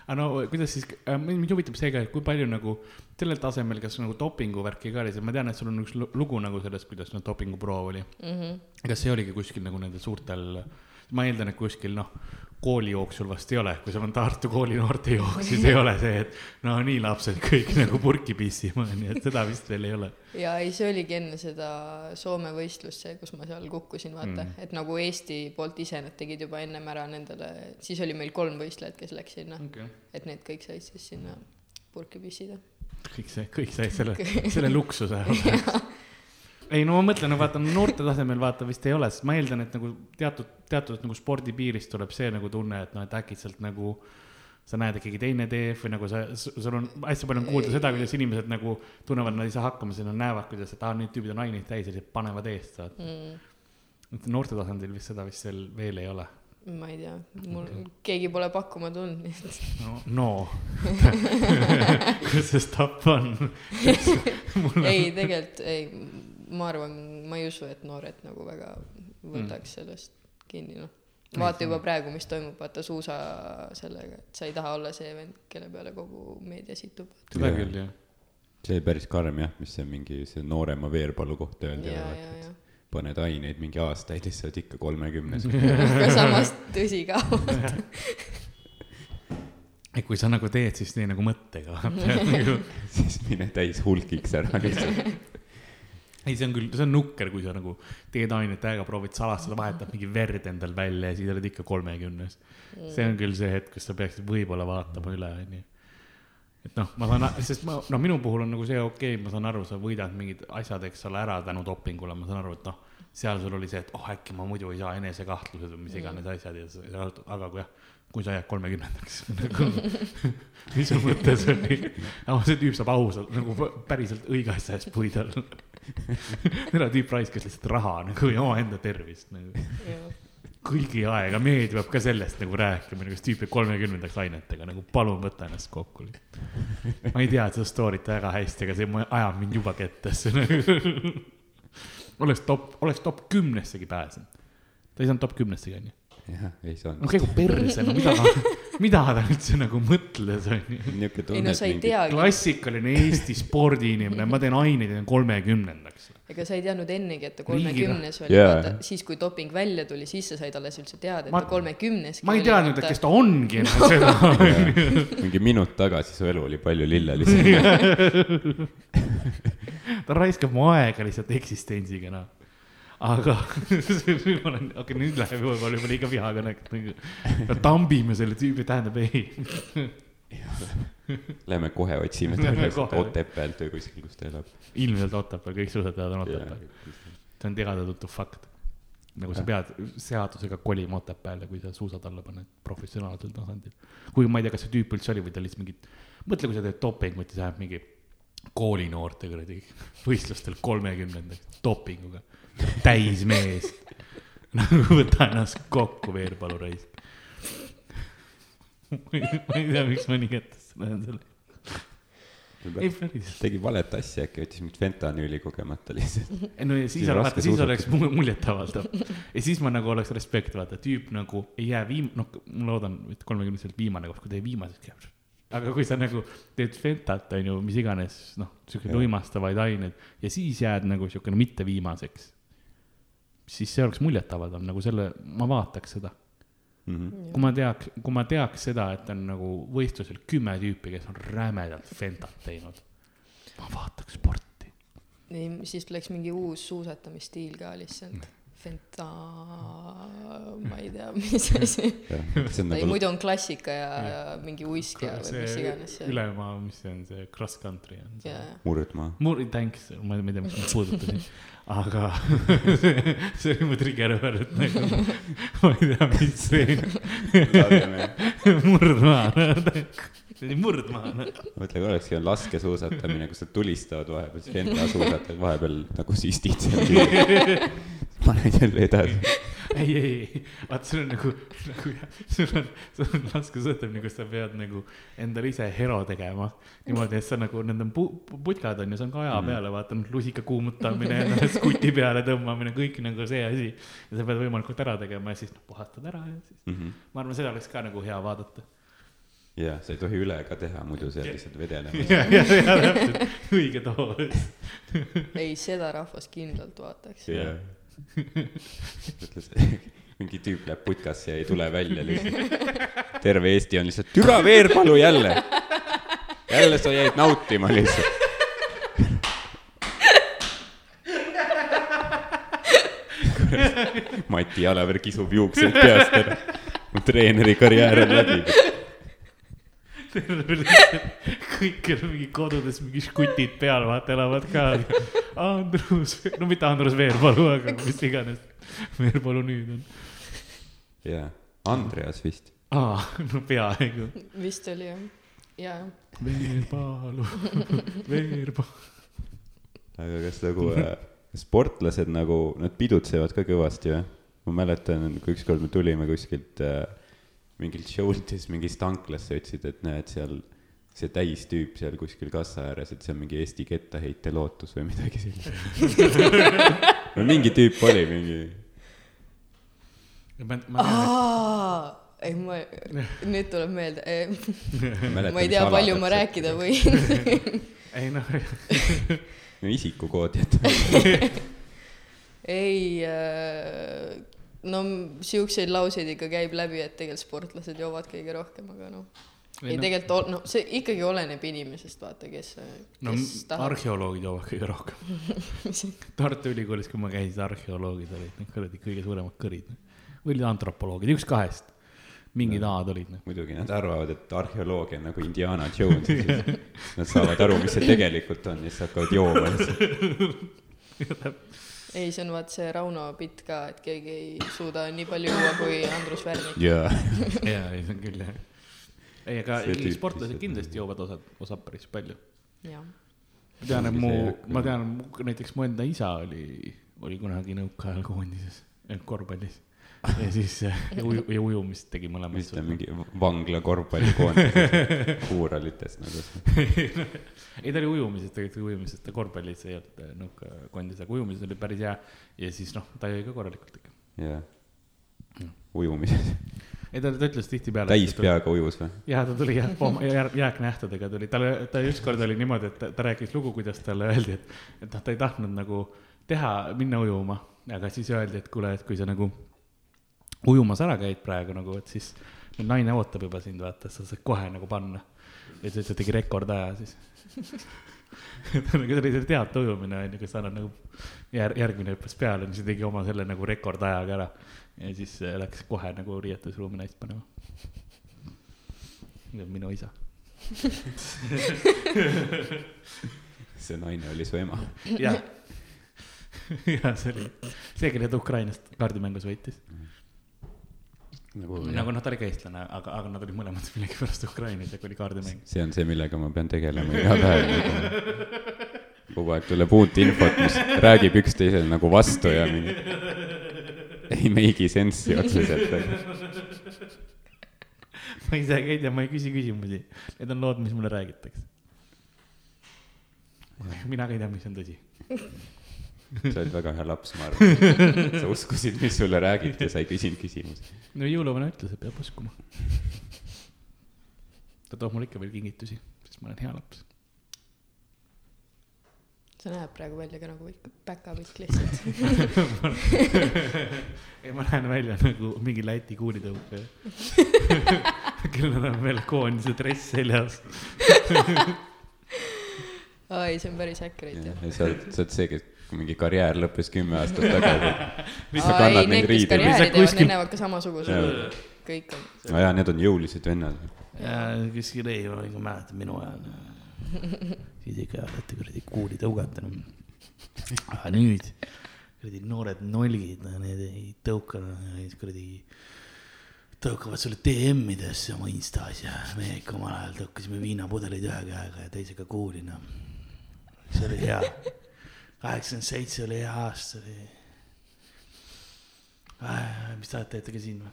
aga no kuidas siis, mind huvitab see ka, et kui palju nagu sellel tasemel, kas nagu dopinguvärki ka oli, sest ma tean, et sul on üks lu- lugu nagu sellest, kuidas noh, dopinguproov oli. Mhm. kas see oligi kuskil nagu nendel suurtel, ma eeldan, et kuskil noh, koolijooksul vast ei ole, kui sul on Tartu kooli noortejooks, siis ei ole see, et no nii lapsed kõik nagu purki pissima, nii et seda vist veel ei ole. ja ei, see oligi enne seda Soome võistlust, see, kus ma seal kukkusin, vaata Mm. et nagu Eesti poolt ise nad tegid juba ennem ära nendele, siis oli meil kolm võistlejat, kes läks sinna, Okay. et need kõik said siis sinna purki pissida. kõik see, kõik sai selle, selle luksuse. Ei no ma mõtlen, vaata noorte tasemel vaata vist ei ole, sest ma eeldan, et nagu teatud, teatud nagu spordi piirist tuleb see nagu tunne, et noh, et äkitselt nagu sa näed, et keegi teine teeb või nagu sa, sul on hästi palju on kuulda seda, kuidas inimesed nagu tunnevad, nad ei saa hakkama, siis nad näevad, kuidas, et aa, need tüübid on aineid täis ja siis panevad eest, vaata. Mm, noorte tasandil vist seda vist veel, veel ei ole. ma ei tea, mul okay. keegi pole pakkuma tulnud, et no, no. kus see stopp on? ei, tegelikult ei, ma arvan, ma ei usu, et noored nagu väga võtaks sellest kinni, noh. vaata juba praegu, mis toimub, vaata suusa sellega, et sa ei taha olla see vend, kelle peale kogu meedia situb. seda küll, jah. see oli päris karm jah, mis see mingi see noorema Veerpalu kohta öeldi ja, ja, ja. paned aineid mingi aastaid ja siis sa oled ikka kolmekümnes. aga samas tõsi ka. et kui sa nagu teed, siis tee nagu mõttega, vaata. siis mine täis hulgiks ära lihtsalt. ei, see on küll, see on nukker, kui sa nagu teed ainet täiega, proovid salastada, vahetad mingi verd endal välja ja siis oled ikka kolmekümnes. see on küll see hetk, kus sa peaksid võib-olla vaatama üle, onju. et noh, ma saan, sest ma, no minu puhul on nagu see okei okay,, ma saan aru, sa võidad mingid asjad, eks ole, ära tänu dopingule, ma saan aru, et noh, seal sul oli see, et oh äkki ma muidu ei saa enesekahtlused või mis iganes asjad ja sa, aga kui jah, kui sa jääd kolmekümnendaks nagu mis su mõttes oli? aga see tüüp saab ausalt nagu päriselt õige asja eest puid alla. seda tüüp raiskas lihtsalt raha nagu ja omaenda tervist nagu kõigi aega, meedia peab ka sellest nagu rääkima, nagu see tüüp jääb kolmekümnendaks ainetega, nagu palun võta ennast kokku. ma ei tea seda story't väga hästi, aga see ajab mind juba kettasse nagu. oleks top, oleks top kümnessegi pääsenud. ta ei saanud top kümnessegi onju. jah, ei no saanud. käigu perse, no mida ta, mida ta üldse nagu mõtles, onju. niisugune ei tunne, no et sa ei mingi teagi, klassikaline Eesti spordiinimene, ma teen aineid teen kolmekümnendaks. ega sa ei teadnud ennegi, et ta kolmekümnes oli yeah., siis kui doping välja tuli, siis sa said alles üldse teada, et Ma- ta kolmekümnes. ma ei teadnud, et kes ta ongi enne seda. mingi minut tagasi su elu oli palju lillelisem. ta raiskab mu aega lihtsalt eksistentsiga, noh. Aga ma olen, okei, nüüd läheb juba juba liiga vihakõneks. me tambime selle tüübi, tähendab ei. Lähme kohe otsime teda kohe. Otepäält või kuskil, kus ta elab. ilmselt Otepääl, kõik suusatajad on Otepääl. see on teada-tuntud fakt. nagu sa pead seadusega kolima Otepääle, kui sa suusad alla paned professionaalsel tasandil. kuigi ma ei tea, kas see tüüp üldse oli või ta lihtsalt mingi, mõtle, kui sa teed dopingut ja sa lähed mingi koolinoorte kuradi võistlustel kolmekümnendaks dopinguga, täismees. nagu võta ennast kokku, Veerpalu raisk. ma ei tea, miks ma nii kättesse lähen selle, ei päriselt. tegi valet asja äkki, võttis mingit fentanüüli kogemata lihtsalt. no ja siis, vaata, siis oleks mu- muljetavaldav ja siis ma nagu oleks respekt, vaata tüüp nagu ei jää viim-, noh, ma loodan, et kolmekümneselt viimane koht, kui teie viimaseks jääb. aga kui sa nagu teed fentat, on ju, mis iganes, noh, siukseid uimastavaid aineid ja siis jääd nagu siukene mitte viimaseks, siis see oleks muljetavaldav, nagu selle, ma vaataks seda. Mhm. kui ma teaks, kui ma teaks seda, et on nagu võistlusel kümme tüüpi, kes on rämedalt fentat teinud, ma vaataks sporti. ei, siis tuleks mingi uus suusatamisstiil ka lihtsalt. Fenta, ma ei tea, mis asi. ei, nagu, muidu on klassika ja, ja mingi uisk ja või mis iganes see. ülemaa, mis see on, see cross country on see jaa, murdmaa. Mur-, thanks, ma ei tea, miks ma puudutasin, aga see, see oli mu trigger word nagu, ma ei tea, mis see murdmaana, see oli murdmaana. mõtle, kui olekski laskesuusatamine, kus nad tulistavad vahepeal, siis ventasuusatajad vahepeal nagu süstid seal. paned jälle edasi. ei, ei, ei, vaat see on nagu, nagu jah, sul on, sul on laskesuusatamine, kus sa pead nagu endale ise hero tegema. niimoodi, et sa nagu, need on pu-, putkad on ju, see on kaja Mm. peale, vaata, lusika kuumutamine, endale skuti peale tõmbamine, kõik nagu see asi. ja sa pead võimalikult ära tegema ja siis noh, puhastad ära ja siis, ma arvan, seda oleks ka nagu hea vaadata. ja sa ei tohi üle ka teha, muidu sa jääd lihtsalt vedelema. ja, ja, ja täpselt, õige doos. ei, seda rahvas kindlalt vaataks. jah. Mõtle, mingi tüüp läheb putkasse ja ei tule välja lihtsalt. terve Eesti on lihtsalt, türa Veerpalu jälle. jälle sa jäid nautima lihtsalt. Mati Jalaver kisub juukseid peast ära. mu treeneri karjäär on läbi. kõik, kellel mingi kodudes mingi škutid peal, vaata, elavad ka. Andrus, no mitte Andrus Veerpalu, aga mis iganes Veerpalu nüüd on. jaa, Andreas vist. aa, no peaaegu. vist oli jah, jaa, Veerpalu, Veerpalu. aga kas nagu äh, sportlased nagu, nad pidutsevad ka kõvasti või? ma mäletan, kui ükskord me tulime kuskilt äh, mingilt show'lt ja siis mingist tanklasse ütlesid, et näed seal see täistüüp seal kuskil kassa ääres, et see on mingi Eesti kettaheite lootus või midagi sellist. no mingi tüüp oli mingi, ma, ma tean, aa, ei ma, nüüd tuleb meelde, ma ei tea, palju ma rääkida võin. et ei noh, no isikukood jätame. ei, no siukseid lauseid ikka käib läbi, et tegelikult sportlased joovad kõige rohkem, aga noh. ei no, tegelikult noh, see ikkagi oleneb inimesest, vaata, kes, no kes tahab. arheoloogid joovad kõige rohkem. Tartu Ülikoolis, kui ma käisin, arheoloogid olid need kuradi kõige suuremad kõrid. või olid antropoloogid, üks kahest. mingid A-d olid noh. muidugi nad arvavad, et arheoloogia on nagu Indiana Jones ja siis nad saavad aru, mis see tegelikult on ja siis hakkavad jooma lihtsalt. ei, see on vaat see Rauno bitt ka, et keegi ei suuda nii palju juua kui Andrus Värnik. jaa. jaa, ei see on küll jah. ei, aga sportlased kindlasti joovad osad, osad päris palju. jah, ma tean, et mu ma tean, näiteks mu enda isa oli, oli kunagi nõukaajal koondises, korvpallis. Ja siis ja uju-, ja ujumist tegi mõlemad mis ta. mingi vangla korvpallikoondis kuuralitest nagu ei, ta oli ujumises, tegelikult ujumises, ta korvpallis ei olnud äh, nõukaajal koondis, aga ujumises oli päris hea. ja siis noh, ta jõi ka korralikult ikka. jaa. ujumises, ei ta, ta ütles tihtipeale. täis. peaga ujus või? ja ta tuli jah, jääknähtudega tuli, tal, ta ükskord oli niimoodi, et ta, ta rääkis lugu, kuidas talle öeldi, et, et noh, ta ei tahtnud nagu teha, minna ujuma, aga siis öeldi, et kuule, et kui sa nagu ujumas ära käid praegu nagu, et siis naine ootab juba sind, vaata, sa saad kohe nagu panna. ja siis ta tegi rekordaja siis. ta nagu oli see teate ujumine onju, kus sa annad nagu jär-, järgmine hüppas peale, siis tegi oma selle nagu rekordajaga ära. ja siis äh, läks kohe nagu riietusruumi naist panema. see on minu isa. see naine oli su ema. jah, ja see oli see, kelle ta Ukrainast kaardimängus võitis. Nagu nagu noh, ta oli ka eestlane, aga, aga nad olid mõlemad millegipärast Ukrainas ja kui oli kaardimäng. see on see, millega ma pean tegelema iga päev nagu. kogu aeg tuleb uut infot, mis räägib üksteisele nagu vastu ja mingi ei make'i sense'i otseselt. ma ise ka ei tea, ma ei küsi küsimusi. Need on lood, mis mulle räägitakse. mina ka ei tea, mis on tõsi. sa oled väga hea laps, ma arvan. sa uskusid, mis sulle räägiti ja sa ei küsinud küsimusi. No jõuluvana ütles, et peab uskuma. ta toob mulle ikka veel kingitusi, sest ma olen hea laps. see näeb praegu välja ka nagu ikka päkapikk lihtsalt. ei, ma näen välja nagu mingi Läti kuulitõukaja. kellel on veel koondise dress seljas. ei, see on päris accurate jah. ja sa oled, sa oled see, kes mingi karjäär lõppes kümme aastat tagasi. sa aa kannad ei, neid riideid. karjääri Lihtsalt teevad, kuskil- näevad ka samasugused. kõik on. no jaa, need on jõulised vennad. ja kuskil ei, ma ikka mäletan minu ajal. siis ikka olete kuradi kuuli tõugata. aga nüüd kuradi noored nolgid, need ei tõuka, need kuradi tõukavad sulle DM-idesse oma Instas ja me ikka omal ajal tõukasime viinapudeleid ühe käega ja teisega kuuli, noh. see oli hea. Kaheksakümmend seitse oli hea aasta, oli. mis te teete ka siin või?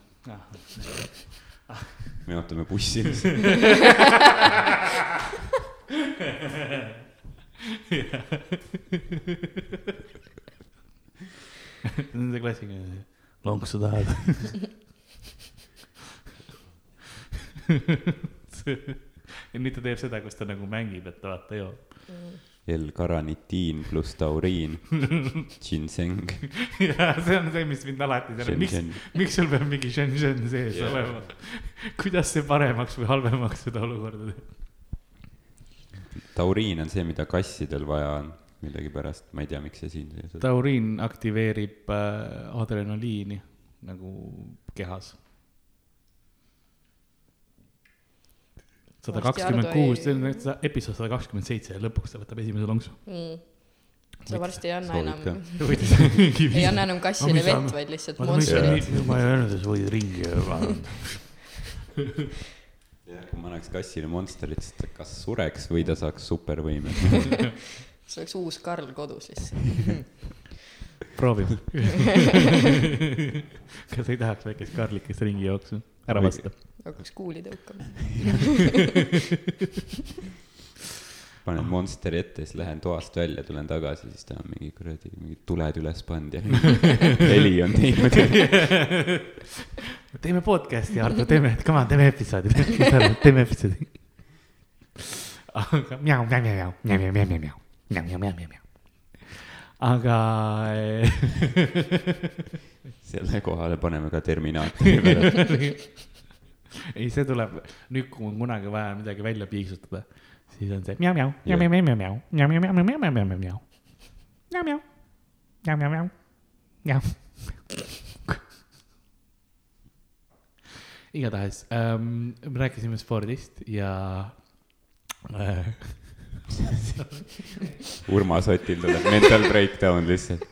me ootame bussi. Nende klassikaline, lonksu tahad. ja nüüd ta teeb seda, kus ta nagu mängib, et ta vaata joob. L-karanitiin pluss tauriin, ginseng, ja see on see, mis mind alati teeb, miks, miks sul peab mingi Shenzhen sees Jaa. olema? kuidas see paremaks või halvemaks seda olukorda teeb? tauriin on see, mida kassidel vaja on millegipärast, ma ei tea, miks see siin sees on. tauriin aktiveerib äh, adrenaliini nagu kehas. Sada kakskümmend kuus, see on episood sada kakskümmend seitse ja lõpuks ta võtab esimese lonksu. Mm. sa varsti ei anna enam, ei anna enam kassile vett, vaid lihtsalt Monsterit. ma ei öelnud, et sa võid ringi vaadata. jah, kui ma annaks kassile Monsterit, siis ta kas sureks või ta saaks supervõime. see oleks uus Karl kodus lihtsalt. proovime. kas ei tahaks väikest karlikest ringi jooksu? Ära vasta. hakkaks kuuli tõukama. panen Monsteri ette, siis lähen toast välja, tulen tagasi, siis ta on mingi kuradi, mingid tuled üles pannud ja heli on teinud. teeme podcast'i, Ardo, teeme, come on, teeme episoodi, teeme episoodi. aga mjau, mjau, mjau, mjau, mjau, mjau, mjau, mjau, mjau, mjau, mjau, mjau aga selle kohale paneme ka Terminaatori peale ei, see tuleb, nüüd kui on kunagi vaja midagi välja piiksutada, siis on see mjau-mjau, mjau-mjau-mjau-mjau, mjau-mjau-mjau-mjau-mjau, mjau-mjau, mjau-mjau-mjau, mjau. igatahes ähm,, rääkisime spordist ja äh, Urmas Otil tuleb mental breakdown lihtsalt.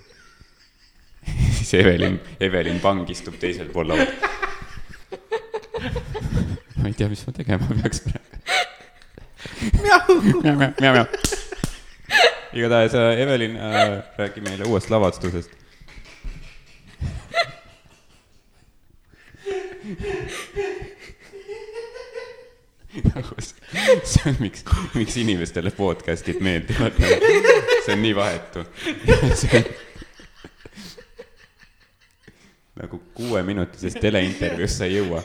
siis Evelin, Evelin Pang istub teisel pool lauda. ma ei tea, mis ma tegema peaks praegu. igatahes äh, Evelin äh, räägib meile uuest lavastusest. See on, miks, miks inimestele podcast'id meeldivad. see on nii vahetu. nagu kuue kuueminutises teleintervjuus sa ei jõua,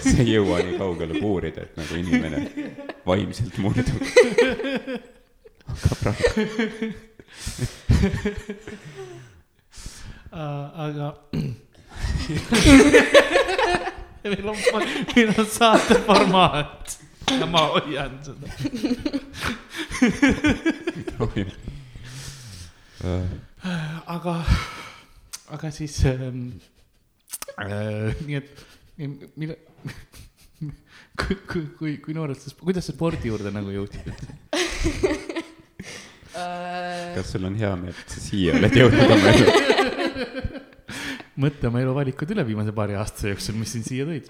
sa ei jõua nii kaugele puurida, et nagu inimene vaimselt murdub. aga praegu, aga meil on, meil on saate formaat ja ma hoian seda. proovime. aga, aga siis ähm, äh, nii et mille, kui, kui, kui, kui noorelt sa, kuidas sa spordi juurde nagu jõudsid? Äh, kas sul on hea meel, et sa siia oled jõudnud oma elu? mõtle oma eluvalikud üle viimase paari aasta jooksul, mis sind siia tõid.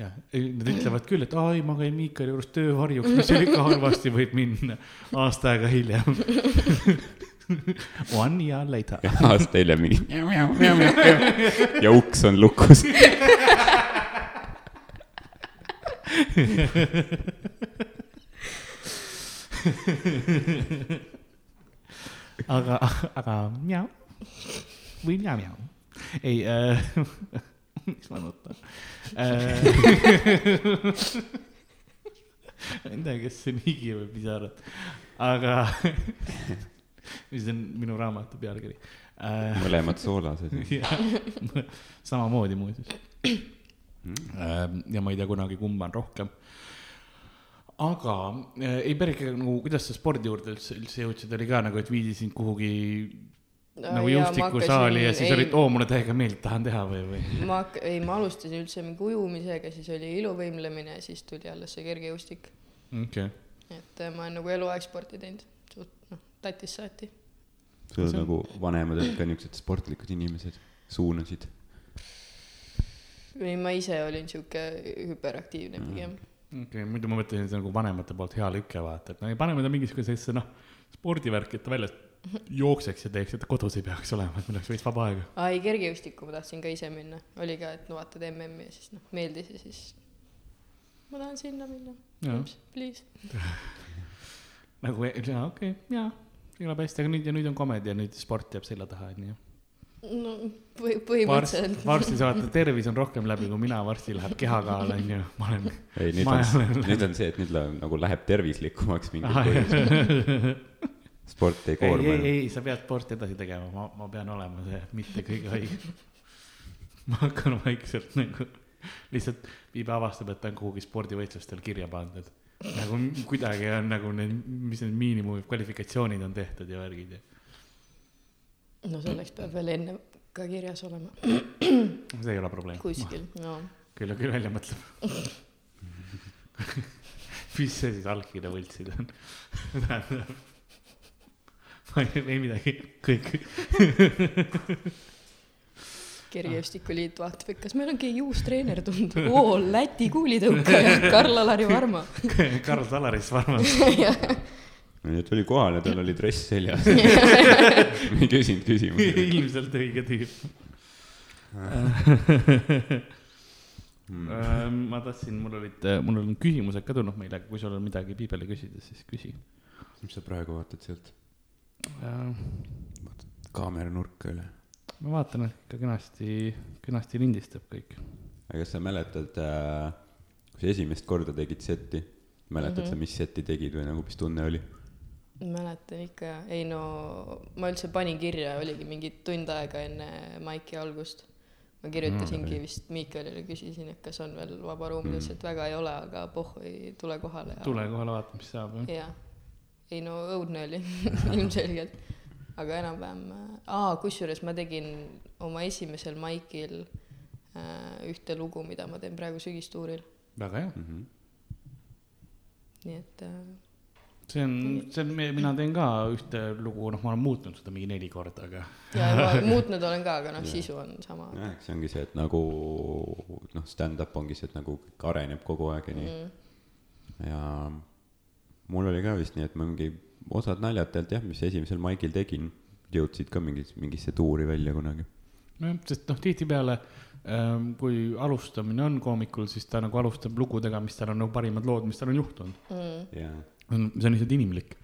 jah, nad ütlevad küll, et aa ei, ma käin Miikali juures töövarjuks, mis seal ikka halvasti võib minna aasta aega hiljem. One year later. aasta hiljem mingi ja uks on lukus. aga, aga mjau või mjau-mjau. ei äh, miks ma nutan äh? ma ei tea, kas see on higi või pisarad, aga mis on minu raamatu pealkiri äh,. mõlemad soolased. samamoodi muuseas. ja ma ei tea kunagi, kumb on rohkem. aga äh, ei päris nagu, kuidas sa spordi juurde üldse, üldse jõudsid, oli ka nagu, et viidi sind kuhugi nagu jõustikusaali ja siis olid, oo, mulle täiega meeldib, tahan teha või, või? ma hakk-, ei, ma alustasin üldse mingi ujumisega, siis oli iluvõimlemine ja siis tuli alles see kergejõustik. okei, et äh, ma olen nagu eluaeg sporti teinud, suht noh, tatist saati. sul nagu vanemad olid ka niisugused sportlikud inimesed, suunasid. ei, ma ise olin sihuke hüperaktiivne pigem. okei, muidu ma mõtlesin, et see on nagu vanemate poolt hea lüke vaata, et no ei paneme ta mingisugusesse noh, spordivärki, et ta väljas jookseks ja teeks, et kodus ei peaks olema, et meil oleks veits vaba aega. aa ei, kergejõustikku ma tahtsin ka ise minna, oli ka, et no vaatad MM-i ja siis noh, meeldis ja siis ma tahan sinna minna, please. nagu, jaa, okei okay,, jaa, kõlab hästi, aga nüüd ja nüüd on komedi ja nüüd sport jääb selja taha, onju. no põhi, põhimõtteliselt. varsti saate, tervis on rohkem läbi kui mina, varsti läheb kehakaal, onju, ma olen. ei, nüüd on nüüd on see, et nüüd läheb nagu läheb tervislikumaks mingil põhjusel. sport ei ei, koorma ei, enam. ei, sa pead sporti edasi tegema, ma, ma pean olema see mitte kõige haigem. ma hakkan vaikselt nagu, lihtsalt Viibe avastab, et ta on kuhugi spordivõistlustel kirja pandud. nagu kuidagi on nagu need, mis need miinimum kvalifikatsioonid on tehtud ja värgid ja. no selleks peab veel enne ka kirjas olema see ei ole probleem. kuskil, no küll, küll välja mõtleb. mis see siis allkirja võltsid on? tähendab, ei, ei midagi, kõik. kergejõustikuliit vaatab, et kas meil on keegi uus treener tulnud, oo Läti kuulitõukaja Karl-Alari Varma. Karl Salaris arvas, ja tuli kohale, tal oli dress seljas. ei küsinud küsimusi. ilmselt õige tüüp. ma tahtsin, mul olid, mul on küsimused ka tulnud meile, kui sul on midagi piibeli küsida, siis küsi. mis sa praegu vaatad sealt kaamera nurka üle? vaatan, et ikka kenasti, kenasti lindistab kõik. aga kas sa mäletad äh,, kui sa esimest korda tegid seti, mäletad mm -hmm. sa, mis seti tegid või nagu, mis tunne oli? mäletan ikka, ei no ma üldse panin kirja, oligi mingi tund aega enne maiki algust. ma kirjutasingi Mm. vist Miikalile, küsisin, et kas on veel vaba ruum, ta ütles, et väga ei ole, aga pohhu ei tule kohale. tule kohale, vaata, mis saab, jah. jah, ei no õudne oli ilmselgelt, aga enam-vähem, aa, kusjuures ma tegin oma esimesel maikil äh, ühte lugu, mida ma teen praegu sügistuuril, väga hea. Mm -hmm. nii et äh, see on, see on, mina teen ka ühte lugu, noh, ma olen muutnud seda mingi neli korda, aga ja ma muutnud olen ka, aga noh, sisu on sama jah, eks see ongi see, et nagu noh, stand-up ongi see, et nagu kõik areneb kogu aeg ja nii mm.. ja mul oli ka vist nii, et ma mingi osad naljad tegelikult jah, mis esimesel maigil tegin, jõudsid ka mingi, mingisse tuuri välja kunagi. nojah, sest noh, tihtipeale ähm, kui alustamine on koomikul, siis ta nagu alustab lugudega, mis tal on nagu parimad lood, mis tal on juhtunud. Mm. see on lihtsalt inimlik.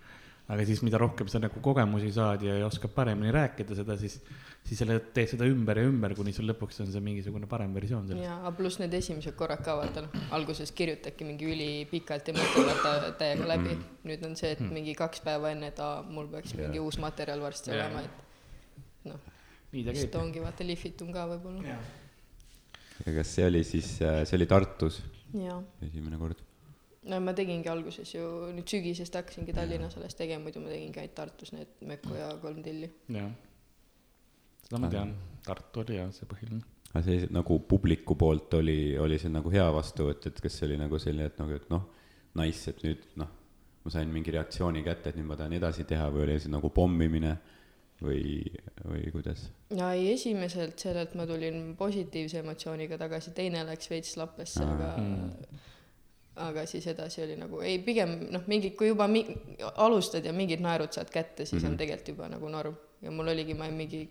Aga siis, mida rohkem sa nagu kogemusi saad ja, ja oskad paremini rääkida seda, siis, siis sa teed seda ümber ja ümber, kuni sul lõpuks on see mingisugune parem versioon sellest. jaa, aga pluss need esimesed korrad ka vaata noh, alguses kirjutadki mingi ülipikalt ja mõtled vaata täiega läbi mm.. nüüd on see, et Mm. mingi kaks päeva enne, et aa, mul peaks mingi Jaa. uus materjal varsti Jaa. olema, et noh, ta ongi vaata lihvitum ka võib-olla. ja kas see oli siis, see oli Tartus esimene kord? No ma tegingi alguses ju, nüüd sügisest hakkasingi Tallinnas alles tegema, muidu ma tegingi ainult Tartus need Mökku ja kolm tilli. jah, seda ma tean, Tartu oli jah see põhiline. aga see nagu publiku poolt oli, oli see nagu hea vastuvõtt, et kas see oli nagu selline, et nagu, et noh, nice, et nüüd noh, ma sain mingi reaktsiooni kätte, et nüüd ma tahan edasi teha või oli see nagu pommimine või, või kuidas? ja ei, esimeselt sellelt ma tulin positiivse emotsiooniga tagasi, teine läks veits lappesse, aga Mm. Aga siis edasi oli nagu ei, pigem noh, mingi, kui juba mi-, alustad ja mingid naerud saad kätte, siis mm -hmm. on Mhm. tegelikult juba nagu norm. ja mul oligi, ma olin mingi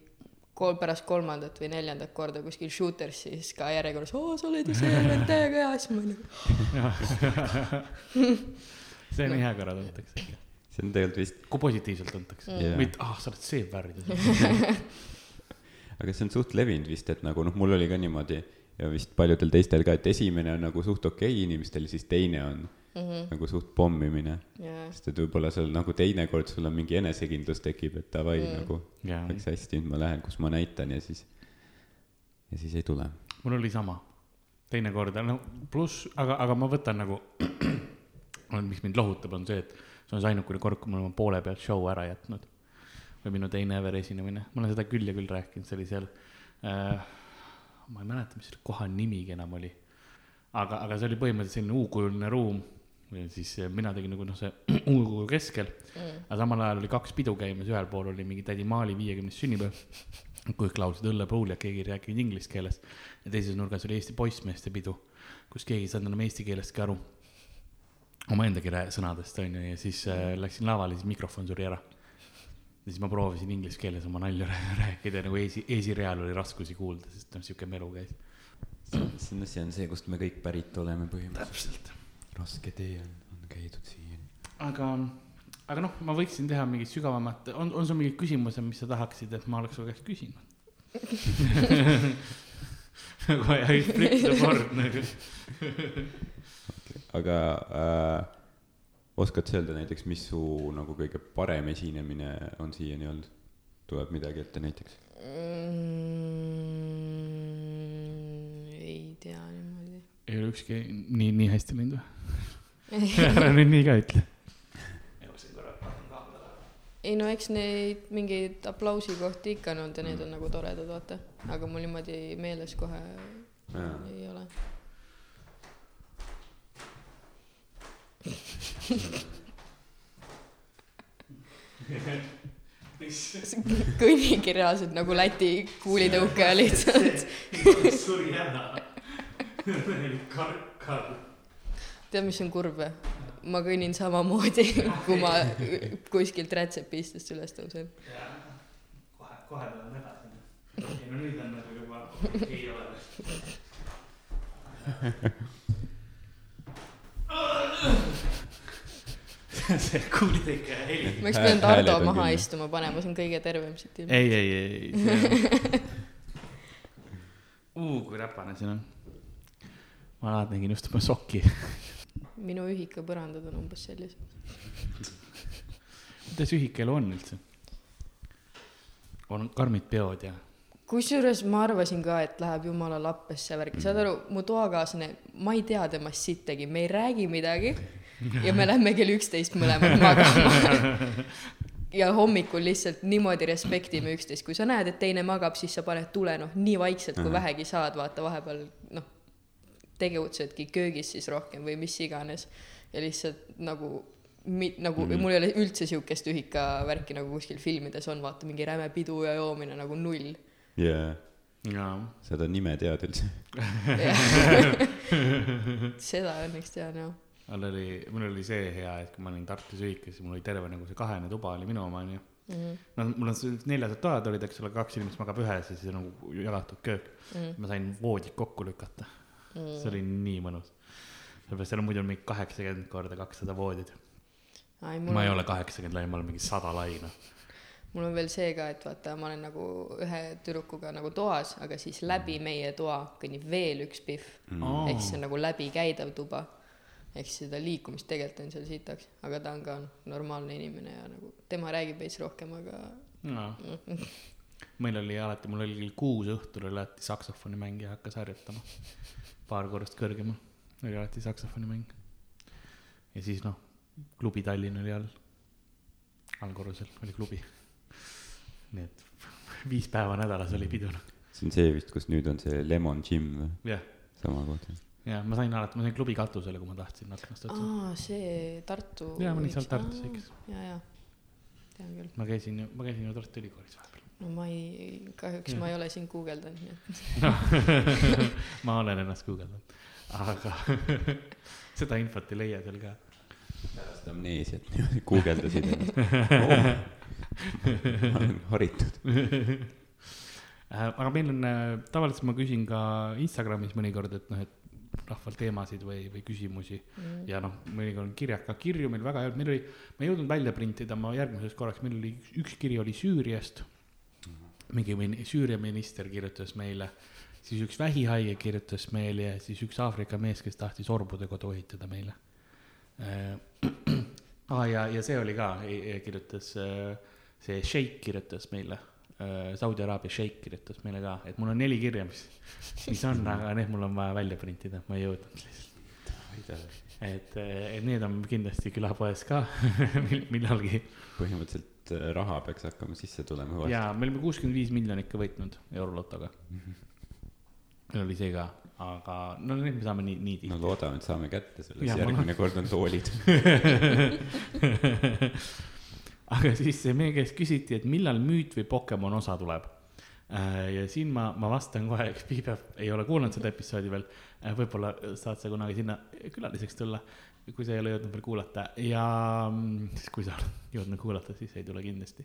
kol-, pärast kolmandat või neljandat korda kuskil shooter'is siis ka järjekorras, oo, sa oled ju see, oled täiega hea, siis ma olin nagu, see on nii hea, kui ära tuntakse ikka. see on tegelikult vist, kui positiivselt tuntakse Jaa. mitte, ah, sa oled see värd. aga see on suht levinud vist, et nagu noh, mul oli ka niimoodi ja vist paljudel teistel ka, et esimene on nagu suht okei okay inimestel, siis teine on mm -hmm. nagu suht pommimine. ja, sest et võib-olla seal nagu teinekord sul on mingi enesekindlus tekib, et davai Mm. nagu jaa, läks hästi, nüüd ma lähen, kus ma näitan ja siis, ja siis ei tule. mul oli sama. teinekord, no pluss, aga, aga ma võtan nagu, mis mind lohutab, on see, et see on see ainukene kord, kui me oleme poole pealt show ära jätnud. või minu teine ever esinemine, ma olen seda küll ja küll rääkinud, see oli seal äh,, ma ei mäleta, mis selle koha nimigi enam oli. aga, aga see oli põhimõtteliselt selline U-kujuline ruum ja siis äh, mina tegin nagu noh, see U-kuju keskel mm. aga samal ajal oli kaks pidu käimas, ühel pool oli mingi tädi Maali viiekümnes sünnipäev, kõik laulsid õllepruuli ja keegi ei rääkinud inglise keeles. ja teises nurgas oli Eesti poissmeeste pidu, kus keegi ei saanud enam eesti keelestki aru. omaendagi sõnadest on ju ja siis äh, läksin lavale, siis mikrofon suri ära. Ja siis ma proovisin inglise keeles oma nalju rää- rääkida ja nagu esi, esireal oli raskusi kuulda, sest noh, sihuke melu käis. see see on see, kust me kõik pärit oleme põhimõtteliselt. raske tee on, on käidud siiani. aga, aga noh, ma võiksin teha mingit sügavamat, on, on sul mingeid küsimusi, mis sa tahaksid, et ma oleks su käest küsinud? nagu I flip the board nagu. aga äh, oskad sa öelda näiteks, mis su nagu kõige parem esinemine on siiani olnud? tuleb midagi ette näiteks? Mm, ei tea niimoodi. ei ole ükski nii, nii hästi läinud või? ära nüüd nii ka ütle. ei no eks neid mingeid aplausikohti ikka on olnud ja need on nagu toredad, vaata. aga mul niimoodi meeles kohe ei ole. Kõnnigi reaalselt nagu Läti kuulitõukaja lihtsalt. suri ära. kark, kark. tead, mis on kurb või? ma kõnnin samamoodi, kui ma kuskilt rätsepistest üles tõusen. kohe, kohe peame edasi. ei no nüüd on nagu juba, ei ole. see kuulid ikka heli. ma oleks pidanud Ardo maha küll. istuma panema, see on kõige tervem siit ilmselt. ei, ei, ei, ei. uu, kui räpane siin on. ma alati nägin just oma sokki. minu ühikapõrandad on umbes sellised. kuidas ühikelu on üldse? on karmid peod ja kusjuures ma arvasin ka, et läheb jumala lappesse värki, saad aru, mu toakaaslane, ma ei tea temast sittagi, me ei räägi midagi ja me lähme kell üksteist mõlemad magama. ja hommikul lihtsalt niimoodi respektime üksteist, kui sa näed, et teine magab, siis sa paned tule noh, nii vaikselt kui Mhm. vähegi saad, vaata vahepeal noh, tegutsedki köögis siis rohkem või mis iganes ja lihtsalt nagu mi-, nagu mm. -hmm. mul ei ole üldse sihukest ühikavärki nagu kuskil filmides on, vaata mingi räme pidu ja joomine nagu null. jaa. seda nime tead üldse? seda õnneks tean jah. Mul oli, mul oli see hea, et kui ma olin Tartus ühikas ja mul oli terve nagu see kahene tuba oli minu oma onju. Mhm, no mul on neljased toad olid, eks ole, kaks inimest magab ühes ja siis on nagu jagatud köök. mhm, ma sain voodid kokku lükata, see oli nii mõnus. sellepärast seal on muidu mingi kaheksakümmend korda kakssada voodit. ai, ma mul ei ole kaheksakümmend lai, ma olen mingi sada lai noh. mul on veel see ka, et vaata, ma olen nagu ühe tüdrukuga nagu toas, aga siis läbi meie toa kõnnib veel üks Pihv Mm. ehk siis see on nagu läbikäidav tuba. Ehk siis seda liikumist tegelikult on seal sitaks, aga ta on ka normaalne inimene ja nagu tema räägib veits rohkem, aga no. meil oli alati, mul oli kell kuus õhtul oli alati saksofonimängija hakkas harjutama. paar korrust kõrgemal oli alati saksofonimäng. ja siis noh, klubi Tallinn oli all, allkorrusel oli klubi. nii et viis päeva nädalas oli pidu noh, see on see vist, kus nüüd on see Lemon Gym või jah. sama koht. Ja ma sain alati, ma sain klubi katusele, kui ma tahtsin aknast otsa. aa, see Tartu. Jaa, ma olin seal Tartus ikka.. ja, ja tean küll, ma käisin ju, ma käisin ju Tartu Ülikoolis vahepeal. no ma ei, kahjuks Jah. ma ei ole sind guugeldanud, nii et ma olen ennast guugeldanud, aga seda infot ei leia seal ka. pärast amneesiat niimoodi guugeldasid ennast oh,. ma olen haritud. Äh, aga meil on, tavaliselt ma küsin ka Instagramis mõnikord, et noh, et rahval teemasid või, või küsimusi mm. ja noh, mõnikord on kirjad ka, kirju meil väga olnud, meil oli, ma ei jõudnud välja printida, ma järgmiseks korraks, meil oli üks, üks kiri oli Süüriast. mingi min- Süüria minister kirjutas meile, siis üks vähihaige kirjutas meile ja siis üks Aafrika mees, kes tahtis orbude kodu ehitada meile. ah, ja, ja see oli ka, kirjutas, see šeik kirjutas meile, Saudi Araabia šeik kirjutas meile ka, et mul on neli kirja, mis, mis on, aga need mul on vaja välja printida, ma ei jõudnud lihtsalt. et, et need on kindlasti külapoes ka mil- millalgi põhimõtteliselt äh, raha peaks hakkama sisse tulema varsti. ja me olime kuuskümmend viis miljonit ka võitnud eurolotoga. meil oli see ka, aga no need me saame nii, nii no tihti. loodame, et saame kätte selle, Jaa, siis ma järgmine kord on toolid. aga siis meie käest küsiti, et millal müüt või Pokemon osa tuleb. ja siin ma, ma vastan kohe, eks Piibev ei ole kuulanud seda episoodi veel. võib-olla saad sa kunagi sinna külaliseks tulla, kui sa ei ole jõudnud veel kuulata ja mm, siis kui sa oled jõudnud kuulata, siis ei tule kindlasti.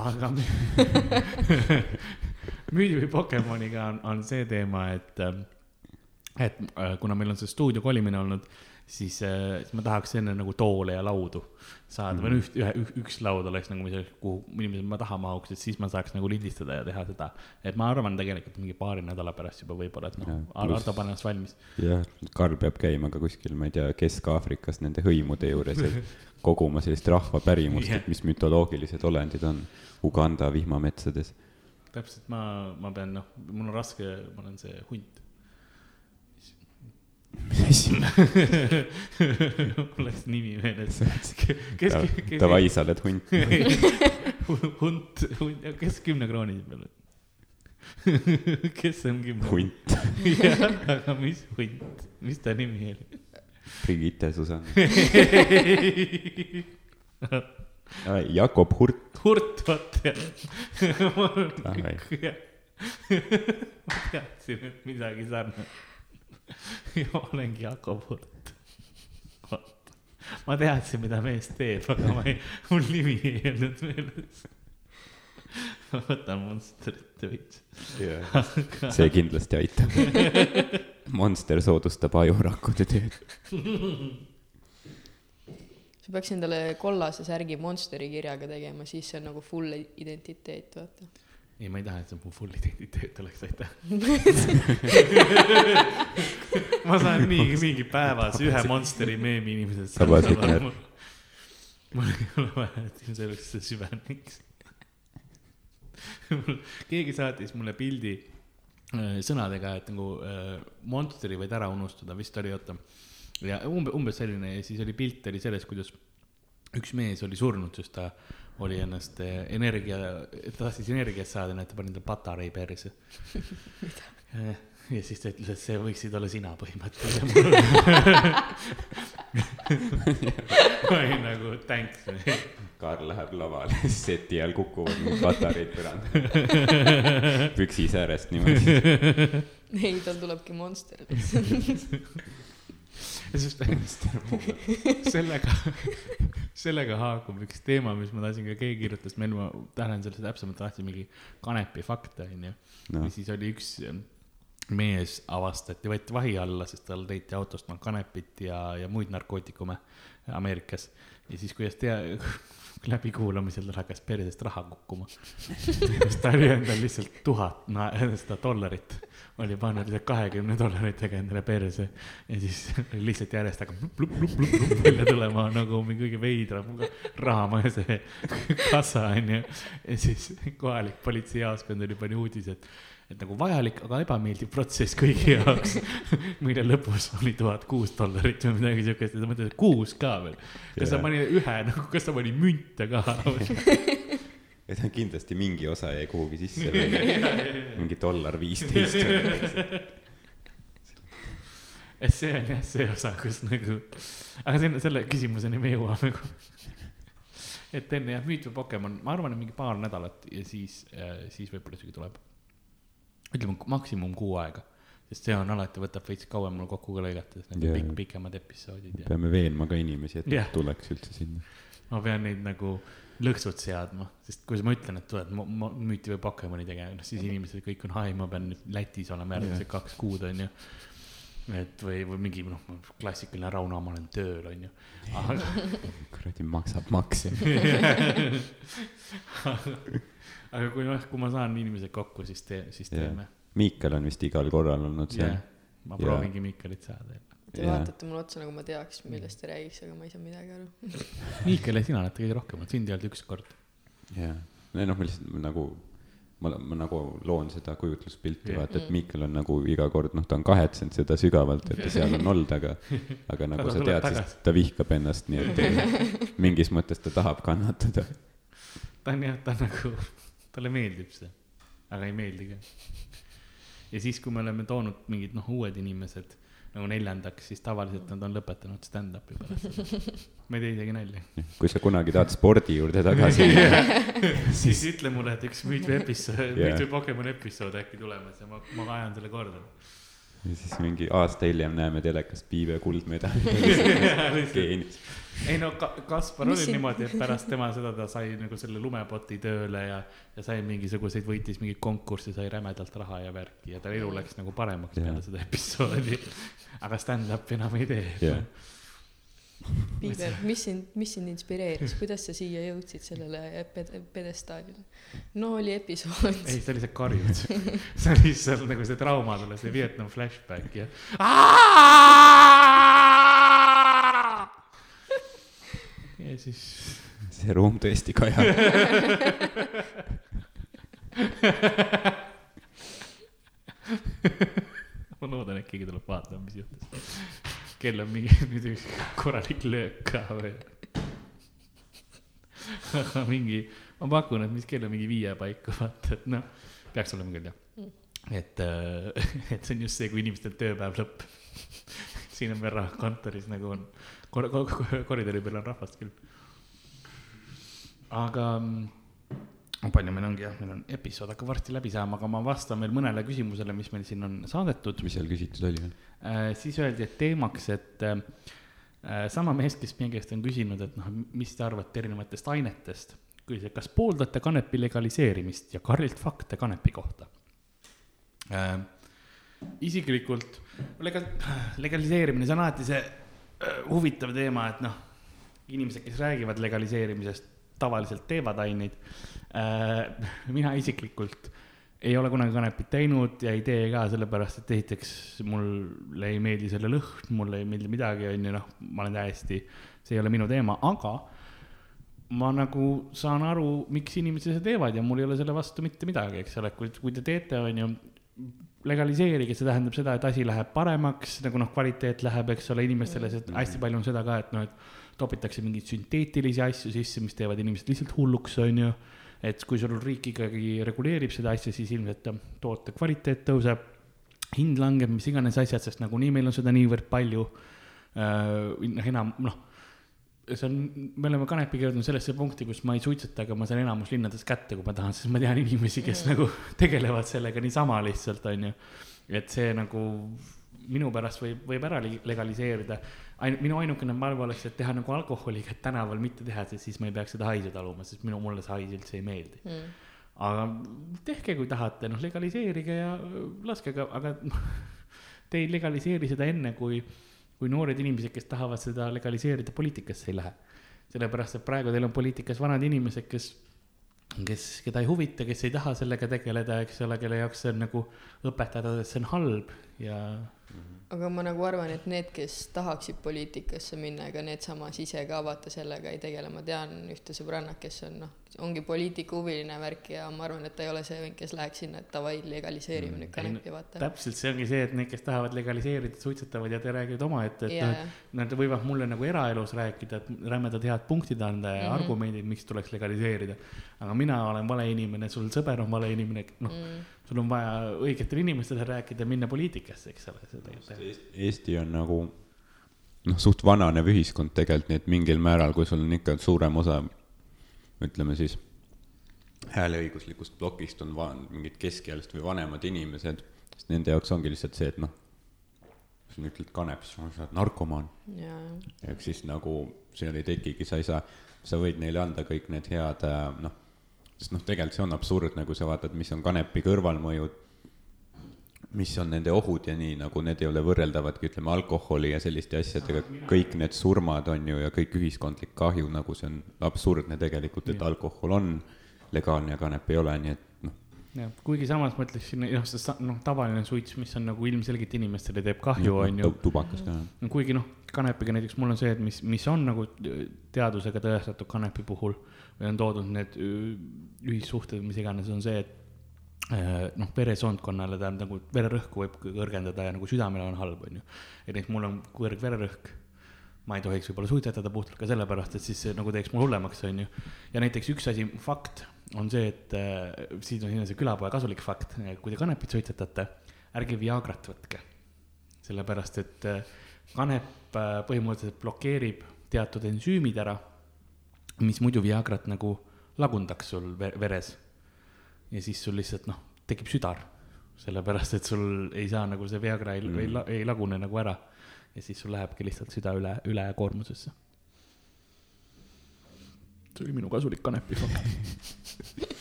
aga müüdi või Pokemoniga on, on see teema, et, et äh, kuna meil on see stuudio kolimine olnud, siis, äh, siis ma tahaks enne nagu toole ja laudu saada või no üht, ühe, üks laud oleks nagu, mis kuhu inimesed ma taha mahuks, et siis ma saaks nagu lindistada ja teha seda. et ma arvan tegelikult mingi paari nädala pärast juba võib-olla, et noh Ardo paneb ennast valmis. jah, Karl peab käima ka kuskil, ma ei tea, Kesk-Aafrikas nende hõimude juures, et koguma sellist rahva pärimust Jah. et mis mütoloogilised olendid on Uganda vihmametsades. täpselt, ma, ma pean, noh, mul on raske, ma olen see hunt. Mis asja? mul läks nimi meeles. kes, kes, Davai, sa oled hunt. hunt, hunt, kes kümne krooni peal on? kes on kümne? hunt, jah, aga mis hunt, mis ta nimi oli? Brigitte Susann. Jakob Hurt. Hurt, vot jah. Ma teadsin, et midagi sarnast. ja ma olengi Jakob Hurt. vot, ma teadsin, mida mees teeb, aga ma ei, mul nimi ei jäänud meeles. ma võtan Monsterit veits. see kindlasti aitab. Monster soodustab ajurakkude tööd. sa peaks endale kollase särgi Monsteri kirjaga tegema, siis see on nagu full identiteet, vaata. ei, ma ei taha, et see mu full identiteet oleks, aitäh. ma saan nii, mingi päevas ühe Monsteri meemi inimesed. Sa paned need- mul ei ole vaja, et sellesse süveneks. keegi saatis mulle pildi äh, sõnadega, et nagu äh, Monsteri võid ära unustada, vist oli, oota. ja umbe-, umbes selline ja siis oli pilt oli selles, kuidas üks mees oli surnud, sest ta oli ennast eh, energia, ta tahtis energiat saada, nii et ta pani endale patarei perse. ja siis ta ütles, et see võiksid olla sina põhimõtteliselt. ma olin nagu thanks. Karl läheb lavale, seti all kukuvad mingid patareid põrandale. püksis äärest niimoodi. ei, tal tulebki Monster lihtsalt. sest sellega, sellega haakub üks teema, mis ma tahtsin ka, keegi kirjutas meil, ma tänan selle täpsemalt, tahtsin mingi kanepi fakte, onju. ja, siis oli üks, mees avastati, võeti vahi alla, sest tal leiti autost noh kanepit ja, ja muid narkootikume Ameerikas. ja siis, kuidas tea-, läbikuulamisel hakkas persest raha kukkuma. siis ta oli endal lihtsalt tuhat na- seda dollarit, oli pannud lihtsalt kahekümne dollaritega endale perse ja siis lihtsalt järjest hakkab plup-plup-plup-plup välja tulema nagu mingi kõige veidram rahamaja see kassa onju. ja siis kohalik politseijaoskond oli pani uudis, et, et nagu vajalik, aga ebameeldiv protsess kõigi jaoks, mille lõpus oli tuhat kuus dollarit või midagi siukest ja sa mõtled, et kuus ka veel. kas ta Jaa. pani ühe nagu, kas ta pani münte ka? et ta kindlasti mingi osa jäi kuhugi sisse, mingi dollar viisteist. et see on jah see osa, kus nagu, aga selle, selle küsimuseni me jõuame. et enne jah, müüt või Pokemon, ma arvan, et mingi paar nädalat ja siis, siis võib-olla isegi tuleb. Ütleme maksimum kuu aega, sest see on alati, võtab veits kauem mul kokku ka lõigata, sest need on pikk, pikemad episoodid ja peame veenma ka inimesi, et nad tuleks üldse sinna. ma pean neid nagu lõksud seadma, sest kui ma ütlen, et tuled mo- mo- müüti või Pokemoni tegema, noh siis inimesed kõik on, ai, ma pean nüüd Lätis olema järgmised kaks kuud, onju. et või, või mingi noh, klassikaline Rauno, ma olen tööl, onju. kuradi maksab makse. aga kui noh, kui ma saan inimesed kokku, siis tee, siis teeme. Miikel on vist igal korral olnud seal jah, ma Jaa. proovingi Miikelit saada. Te Jaa. vaatate mulle otsa nagu ma teaks, millest te räägiks, aga ma ei saa midagi aru. Miikel ja sina olete kõige rohkem olnud, sind ei olnud üks kord. jah, noh, ma lihtsalt nagu, ma, ma nagu loon seda kujutluspilti Jah. vaata, et Miikel on nagu iga kord, noh, ta on kahetsenud seda sügavalt, et ta seal on olnud, aga aga nagu sa tead, siis ta vihkab ennast, nii et ei, mingis mõttes ta tahab kannatada. ta on jah, ta on nagu, talle meeldib see, aga ei meeldi ka. ja siis, kui me oleme toonud mingid noh, uued inimesed nagu neljandaks, siis tavaliselt nad on lõpetanud stand-up'i pärast ma ei tee isegi nalja. kui sa kunagi tahad spordi juurde tagasi siis ütle mulle, et üks Müüt või episood, Jah. Müüt või Pokemon episood äkki tulemas ja ma, ma ajan selle korda. Ja siis mingi aasta hiljem näeme telekast Piive kuldmedal. geenis. ei no ka, Kaspar oli siin- niimoodi, et pärast tema seda ta sai nagu selle lumepoti tööle ja, ja sai mingisuguseid, võitis mingeid konkursse, sai rämedalt raha ja värki ja ta elu läks nagu paremaks Jah. peale seda episoodi. aga stand-up'i enam ei tee jah, Piiber, mis sind, mis sind inspireeris, kuidas sa siia jõudsid sellele ped-, pjedestaalile? no oli episood. ei, sa lihtsalt karjud. see on lihtsalt nagu see trauma tuleb, see Vietnam flashback ja. ja siis see ruum tõesti kajab. ma loodan, et keegi tuleb vaatama, mis juhtus. Kell on mingi nüüd üks korralik löök ka või. aga mingi, ma pakun, et mis kell on mingi viie paiku, vaata, et noh, peaks olema küll jah. et, et see on just see, kui inimestel tööpäev lõpp. siin on veel rah- kontoris nagu on kor-, kor-, koridori peal on rahvast küll. aga mm, palju meil ongi jah, meil on episood hakkab varsti läbi saama, aga ma vastan veel mõnele küsimusele, mis meil siin on saadetud. mis seal küsitud oli? Äh, siis öeldi, et teemaks, et äh, äh, sama mees, kes meie käest on küsinud, et noh, mis te arvate erinevatest ainetest, küsis, et kas pooldate kanepi legaliseerimist ja Karlilt fakte kanepi kohta äh,. isiklikult legal-, legaliseerimine, see on alati see äh, huvitav teema, et noh, inimesed, kes räägivad legaliseerimisest, tavaliselt teevad aineid äh,. mina isiklikult ei ole kunagi kanepit teinud ja ei tee ka sellepärast, et esiteks mulle ei meeldi selle lõhn, mulle ei meeldi midagi, on ju, noh, ma olen täiesti, see ei ole minu teema, aga ma nagu saan aru, miks inimesed seda teevad ja mul ei ole selle vastu mitte midagi, eks ole, kui, kui te teete, on ju, legaliseerige, see tähendab seda, et asi läheb paremaks, nagu noh, kvaliteet läheb, eks ole, inimestele, sest hästi palju on seda ka, et noh, et topitakse mingeid sünteetilisi asju sisse, mis teevad inimesed lihtsalt hulluks, on ju et kui sul riik ikkagi reguleerib seda asja, siis ilmselt toote kvaliteet tõuseb, hind langeb, mis iganes asjad, sest nagunii meil on seda niivõrd palju äh,. noh, enam noh, see on, me oleme kanepiga jõudnud sellesse punkti, kus ma ei suitseta, aga ma saan enamus linnades kätte, kui ma tahan, sest ma tean inimesi, kes mm. nagu tegelevad sellega niisama lihtsalt, onju. et see nagu minu pärast võib, võib ära li- legaliseerida. Ainult minu ainukene palve oleks, et teha nagu alkoholiga, et tänaval mitte teha, siis ma ei peaks seda haisu taluma, sest minu, mulle see hais üldse ei meeldi. Mm. aga tehke, kui tahate, noh, legaliseerige ja laske ka, aga noh, te ei legaliseeri seda enne, kui, kui noored inimesed, kes tahavad seda legaliseerida, poliitikasse ei lähe. sellepärast, et praegu teil on poliitikas vanad inimesed, kes kes, keda ei huvita, kes ei taha sellega tegeleda, eks ole, kelle jaoks see on nagu õpetada, et see on halb ja. aga ma nagu arvan, et need, kes tahaksid poliitikasse minna, ega need samas ise ka vaata sellega ei tegele, ma tean ühte sõbrannat, kes on noh, ongi poliitikahuviline värk ja ma arvan, et ta ei ole see vend, kes läheks sinna, et davai, legaliseerime mm. nüüd kanepi, vaata. täpselt, see ongi see, et need, kes tahavad legaliseerida, suitsetavad ja te räägite omaette, et yeah. noh, nad võivad mulle nagu eraelus rääkida, et rämedad head punktid anda ja mm -hmm. argumendid, miks tuleks legaliseerida. aga mina olen vale inimene, sul sõber on vale inimene, noh mm., sul on vaja õigetele inimestele rääkida, minna poliitikasse, eks ole. Eesti on nagu noh, suht vananev ühiskond tegelikult, nii et mingil määral, kui sul on ikka suurem osa ütleme siis, hääleõiguslikust plokist on va-, mingid keskealised või vanemad inimesed, sest nende jaoks ongi lihtsalt see, et noh, kui sa ütled kanep, siis sa oled narkomaan. ehk siis nagu seal ei tekigi, sa ei saa, sa võid neile anda kõik need head noh, sest noh, tegelikult see on absurdne, kui sa vaatad, mis on kanepi kõrvalmõjud, mis on nende ohud ja nii, nagu need ei ole võrreldavadki, ütleme, alkoholi ja selliste asjadega, kõik need surmad on ju ja kõik ühiskondlik kahju, nagu see on absurdne tegelikult, et alkohol on legaalne ja kanep ei ole, nii et noh. jah, kuigi samas ma ütleksin, noh, see noh, tavaline suits, mis on nagu ilmselgelt inimestele teeb kahju, on ju. tubakas ka. kuigi noh, kanepiga näiteks mul on see, et mis, mis on nagu teadusega tõestatud kanepi puhul või on toodud need ühissuhted, mis iganes, on see, et Äh, noh, veresoonkonnale tähendab nagu vererõhku võib kõrgendada ja nagu südamele on halb, on ju. et näiteks mul on kõrg vererõhk, ma ei tohiks võib-olla suitsetada puhtalt ka sellepärast, et siis see nagu teeks mul hullemaks, on ju. ja näiteks üks asi, fakt on see, et äh, siin on see külapoe kasulik fakt, kui te kanepit suitsetate, ärge Viagrat võtke. sellepärast, et äh, kanep äh, põhimõtteliselt blokeerib teatud ensüümid ära, mis muidu Viagrat nagu lagundaks sul veres ja siis sul lihtsalt noh, tekib südar, sellepärast et sul ei saa nagu see Viagra ei mm., ei, ei lagune nagu ära. ja siis sul lähebki lihtsalt süda üle, ülekoormusesse. see oli minu kasulik kanepifakt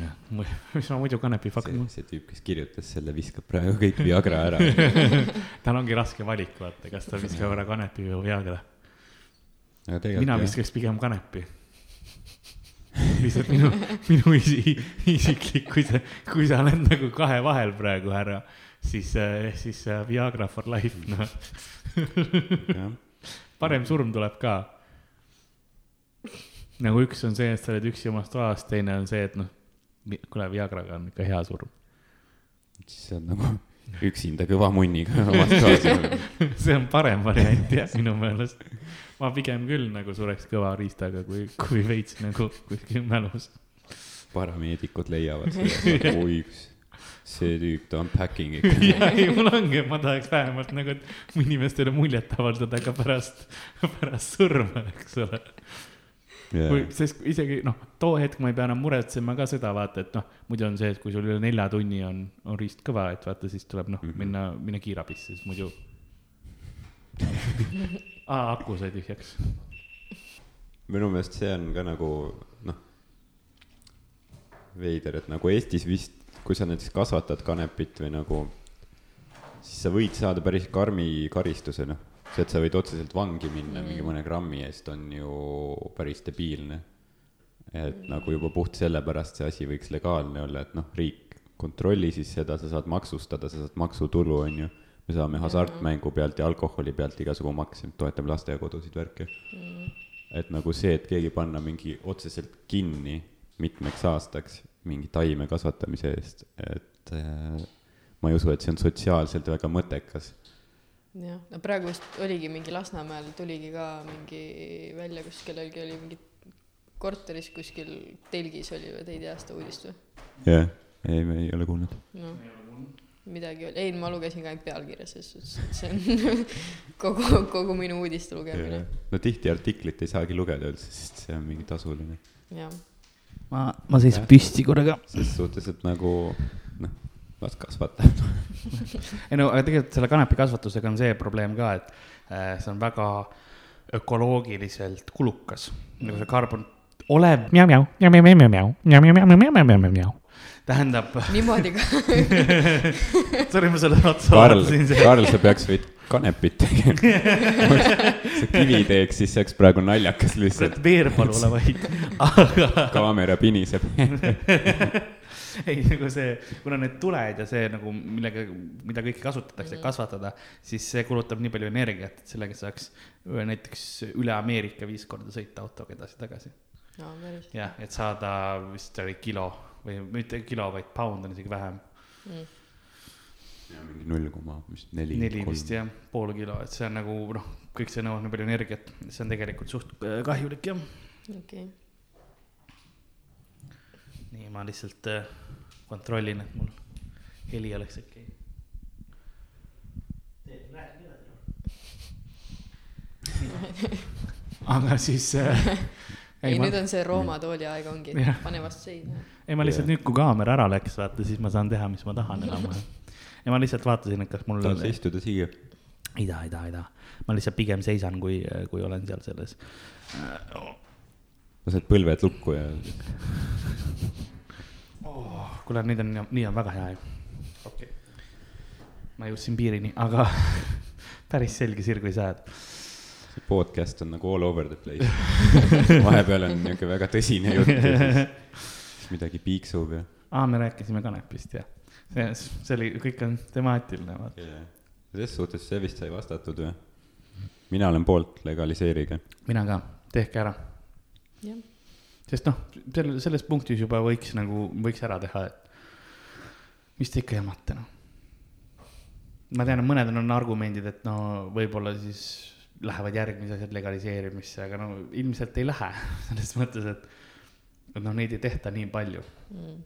jah, mis ma muidu kanepifakt. see, see tüüp, kes kirjutas selle, viskab praegu kõik Viagra ära tal ongi raske valik, vaata, kas ta viskab ära kanepi või Viagra. Mina viskaks pigem kanepi lihtsalt minu, minu isi, isiklik, kui sa, kui sa oled nagu kahe vahel praegu, härra, siis, äh, siis Viagra for life, noh. parem surm tuleb ka. nagu üks on see, et sa oled üksi omas toas, teine on see, et noh, kuule, Viagraga on ikka hea surm. siis see on nagu üksinda kõva munniga omas toas see on parem variant jah, minu meelest ma pigem küll nagu sureks kõva riistaga, kui, kui veits nagu kuskil mälus. parameedikud leiavad selle, oi, see tüüp, ta on packing ikka. ja ei, mul ongi, ma tahaks vähemalt nagu inimestele muljet avaldada ka pärast, pärast surma, eks ole yeah.. kui, sest isegi noh, too hetk ma ei pea enam muretsema ka seda vaata, et noh, muidu on see, et kui sul üle nelja tunni on, on riist kõva, et vaata, siis tuleb noh mm -hmm. minna, minna kiirabisse, siis muidu aa, aku sai tühjaks. minu meelest see on ka nagu noh, veider, et nagu Eestis vist, kui sa näiteks kasvatad kanepit või nagu, siis sa võid saada päris karmi karistuse, noh. see, et sa võid otseselt vangi minna mm. mingi mõne grammi eest, on ju päris debiilne. et mm. nagu juba puht sellepärast see asi võiks legaalne olla, et noh, riik kontrolli siis seda, sa saad maksustada, sa saad maksutulu, on ju me saame hasartmängu pealt ja alkoholi pealt igasugu makse, toetame lasteaiakodusid, värke mm.. et nagu see, et keegi panna mingi otseselt kinni mitmeks aastaks mingi taime kasvatamise eest, et äh, ma ei usu, et see on sotsiaalselt väga mõttekas. jah, no praegu vist oligi mingi Lasnamäel tuligi ka mingi välja, kus kellelgi oli mingi korteris kuskil telgis oli või te ei tea seda uudist või? jah yeah., ei, me ei ole kuulnud no midagi oli, ei, ma lugesin ka ainult pealkirja, selles suhtes, et see on kogu, kogu minu uudiste lugemine. no tihti artiklit ei saagi lugeda üldse, sest see on mingi tasuline. jah. ma, ma seisan püsti korraga. ses suhtes, et nagu noh, las kasvatab ei no aga tegelikult selle kanepi kasvatusega on see probleem ka, et äh, see on väga ökoloogiliselt kulukas, nagu see carbon ole mjau-mjau, mjau-mjau-mjau-mjau, mjau-mjau-mjau-mjau-mjau-mjau. tähendab, niimoodi ka. sorry, ma selle otsa vaatasin, see Karl, sa peaks veidi kanepit tegema. sa kivi teeks, siis see oleks praegu naljakas lihtsalt. veerpalu ole vait, aga kaamera piniseb. ei nagu see, kuna need tuled ja see nagu millega, mida kõike kasutatakse kasvatada, siis see kulutab nii palju energiat, et sellega saaks näiteks üle Ameerika viis korda sõita autoga edasi-tagasi. jah, et saada vist oli kilo või mitte kilo, vaid pound on isegi vähem, mm.. mingi null koma, mis neli. neli vist jah, pool kilo, et see on nagu noh, kõik see nõuab nii palju energiat, see on tegelikult suht äh, kahjulik jah. okei okay., nii, ma lihtsalt äh, kontrollin, et mul heli oleks okei okay. aga siis äh, ei ma- nüüd on see Rooma tooli aeg ongi pane vastu seina. ei, ma lihtsalt Jah. nüüd, kui kaamera ära läks, vaata, siis ma saan teha, mis ma tahan enam-vähem. ja ma lihtsalt vaatasin, et kas mul. tahad sa istuda siia? ei taha, ei taha, ei taha. ma lihtsalt pigem seisan, kui, kui olen seal selles. lased põlved lukku ja kuule, nüüd on, nii on väga hea ju. okei okay.. ma jõudsin piirini, aga päris selge sirgu ei saa, et see podcast on nagu all over the place. vahepeal on niuke väga tõsine jutt ja siis midagi piiksub ja. aa, me rääkisime kanepist ja see, see oli, kõik on temaatiline, vaata. ses suhtes see vist sai vastatud või? mina olen poolt, legaliseerige. mina ka, tehke ära. jah, sest noh, sel-, selles punktis juba võiks nagu, võiks ära teha, et mis te ikka jamate, noh. ma tean, et mõnedel on argumendid, et no võib-olla siis lähevad järgmised asjad legaliseerimisse, aga no ilmselt ei lähe, selles mõttes, et et noh, neid ei tehta nii palju. mm.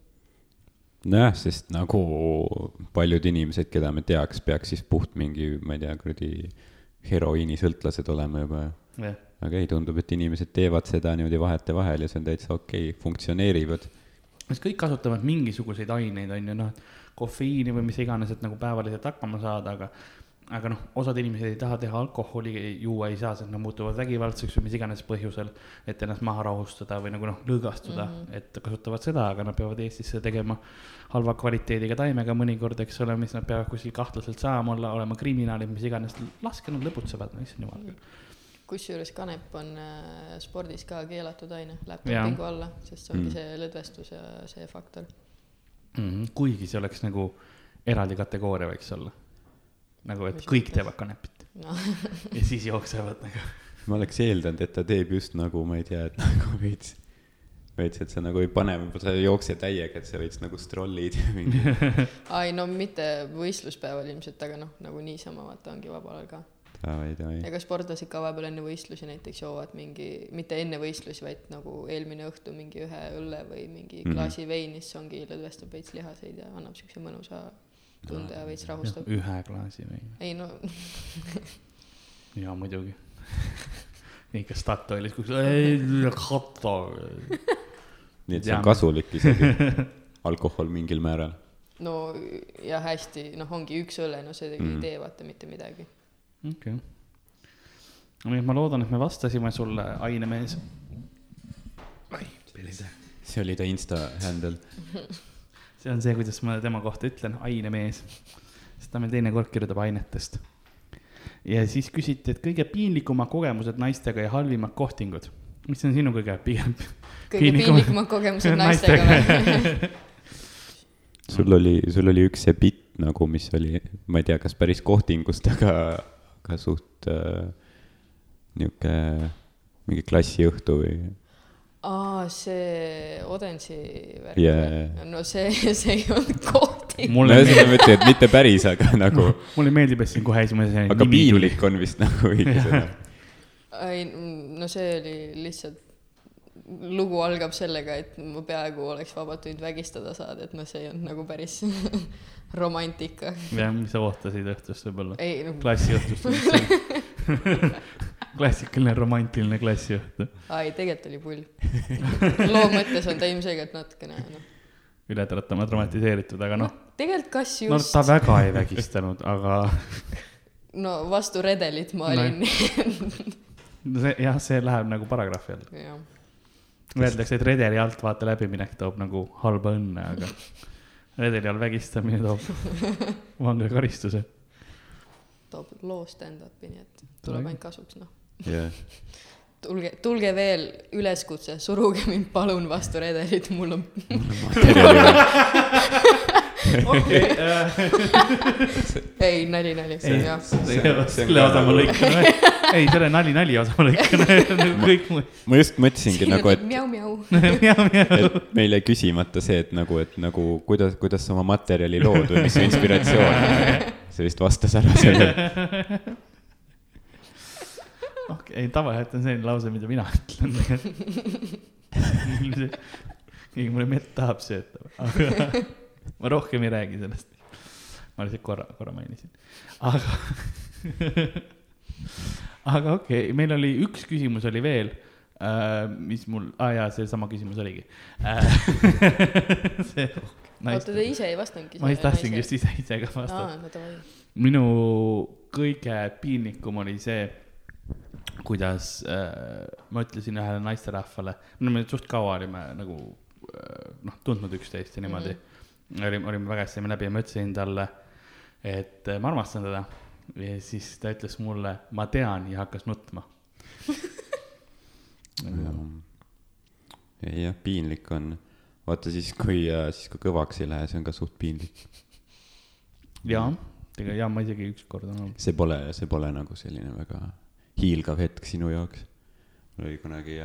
nojah, sest nagu paljud inimesed, keda me teaks, peaks siis puht mingi, ma ei tea, kuradi heroiinisõltlased olema juba. jah, aga ei, tundub, et inimesed teevad seda niimoodi vahetevahel ja see on täitsa okei okay,, funktsioneerivad. sest kõik kasutavad mingisuguseid aineid, on ju, noh, kofeiini või mis iganes, et nagu päevaliselt hakkama saada, aga aga noh, osad inimesed ei taha teha alkoholi, juua ei saa, sest nad muutuvad vägivaldseks või mis iganes põhjusel, et ennast maha rahustada või nagu noh, lõõgastuda mm, -hmm. et kasutavad seda, aga nad peavad Eestis seda tegema halva kvaliteediga taimega mõnikord, eks ole, mis nad peavad kuskil kahtlaselt saama olla, olema kriminaalid, mis iganes, laske nad lõbutsevad, no issand jumal küll. kusjuures kanep on äh, spordis ka keelatud aine, läheb dopingu alla, sest see ongi Mm. see lõdvestus ja see faktor. Mm -hmm. kuigi see oleks nagu eraldi kategooria võiks olla. nagu, et Mis kõik teevad kanepit noh, ja siis jooksevad nagu. ma oleks eeldanud, et ta teeb just nagu, ma ei tea, et nagu veits, veits, et sa nagu ei pane, sa ei jookse täiega, et sa veits nagu strollid ja mingi. ai no mitte võistluspäeval ilmselt, aga noh, nagu niisama vaata ongi vabal ajal ka. davai, davai. ega sportlased ka vahepeal enne võistlusi näiteks joovad mingi, mitte enne võistlusi, vaid nagu eelmine õhtu mingi ühe õlle või mingi Mhm. klaasi veini, siis ongi lõdvestab veits lihaseid ja annab siukse mõnusa tunde ja veits rahustab. ühe klaasi või? ei no jaa, muidugi. ikka Statoilis, kus, ei, kato. nii et see on kasulik isegi, alkohol mingil määral. no ja hästi, noh, ongi üks õlle, no see Mm. ei tee vaata mitte midagi. okei. nii et ma loodan, et me vastasime sulle, ainemees. see oli ta insta handle. See on see, kuidas ma tema kohta ütlen, ainemees. sest ta meil teinekord kirjutab ainetest. ja siis küsiti, et kõige piinlikumad kogemused naistega ja halvimad kohtingud. mis on sinu kõige pigem? kõige Piinlikum- piinlikumad kogemused naistega või? sul oli, sul oli üks see bitt nagu, mis oli, ma ei tea, kas päris kohtingust, aga, aga suht äh, niuke mingi klassiõhtu või aa, see Odensi värk või? no see, see ei olnud kohting. mulle no ma ütlen, et mitte päris, aga nagu, mulle meeldib, et siin kohe esimese aga piinlik on vist nagu õige sõna. ei, no see oli lihtsalt, lugu algab sellega, et ma peaaegu oleks vabalt võinud vägistada saada, et noh, see ei olnud nagu päris romantika. jah, mis sa ootasid õhtust võib-olla? ei, no klassiõhtust. klassikaline romantiline klassiõhtu. ai, tegelikult oli pull. loo mõttes on ta ilmselgelt natukene noh, üle tra- dramatiseeritud, aga noh, tegelikult kas no just ta väga ei vägistanud, aga no vastu redelit ma No olin no see jah, see läheb nagu paragrahvi alla. Öeldakse, et redeli alt vaata läbiminek toob nagu halba õnne, aga redeli all vägistamine toob vanglakaristuse. toob loo stand-up'i, nii et Tule. tuleb ainult kasuks, noh. jah, tulge, tulge veel üleskutse, suruge mind palun vastu redelit, mul on, okei, ei nali, nali, see on ei jah., selle osa ma lõikan, ei selle nali, nali osa ma lõikan, kõik muu. ma just mõtlesingi nagu, et mjau-mjau. et meil jäi küsimata see, et nagu, et nagu kuidas, kuidas sa oma materjali lood või mis su inspiratsioon on. see vist vastas ära sellele. okei, ei tavaliselt on selline lause, mida mina ütlen. keegi mulle mett tahab sööta, aga ma rohkem ei räägi sellest. ma lihtsalt korra, korra mainisin, aga, aga okei okay,, meil oli üks küsimus oli veel äh,, mis mul, aa ah, jaa, seesama küsimus oligi äh. see, oota, te ise ei vastanudki? ma just tahtsingi just ise, ise ka vastata. aa, minu kõige piinlikum oli see, kuidas äh, ma ütlesin ühele naisterahvale, me olime suht kaua olime nagu äh, noh, tundnud üksteist ja niimoodi mm. -hmm. olime, olime väga hästi läbi ja ma ütlesin talle, et äh, ma armastan teda. ja siis ta ütles mulle, ma tean ja hakkas nutma. ei jah, piinlik on. vaata siis, kui, siis kui kõvaks ei lähe, see on ka suht piinlik. jaa, tegelikult jaa, ma isegi ükskord olen olnud. see pole, see pole nagu selline väga hiilgav hetk sinu jaoks. mul oli kunagi,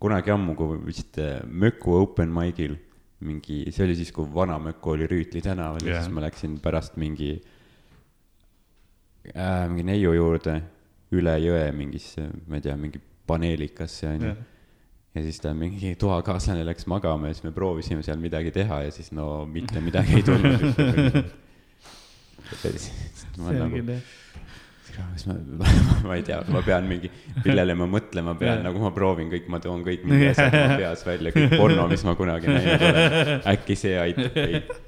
kunagi ammu, kui vist äh, Möku open mic'il mingi, see oli siis, kui vana Möku oli Rüütli tänaval ja Jah. siis ma läksin pärast mingi äh,, mingi neiu juurde üle jõe mingisse, ma ei tea, mingi paneelikasse onju. ja siis ta mingi toakaaslane läks magama ja siis me proovisime seal midagi teha ja siis no mitte midagi ei tulnud. on nagu, jah. Kas ma, ma ei tea, ma pean mingi, millele ma mõtlema pean, Jah. nagu ma proovin kõik, ma toon kõik mingi asjad oma peas välja, kõik porno, mis ma kunagi näinud olen. äkki see aitab veidi.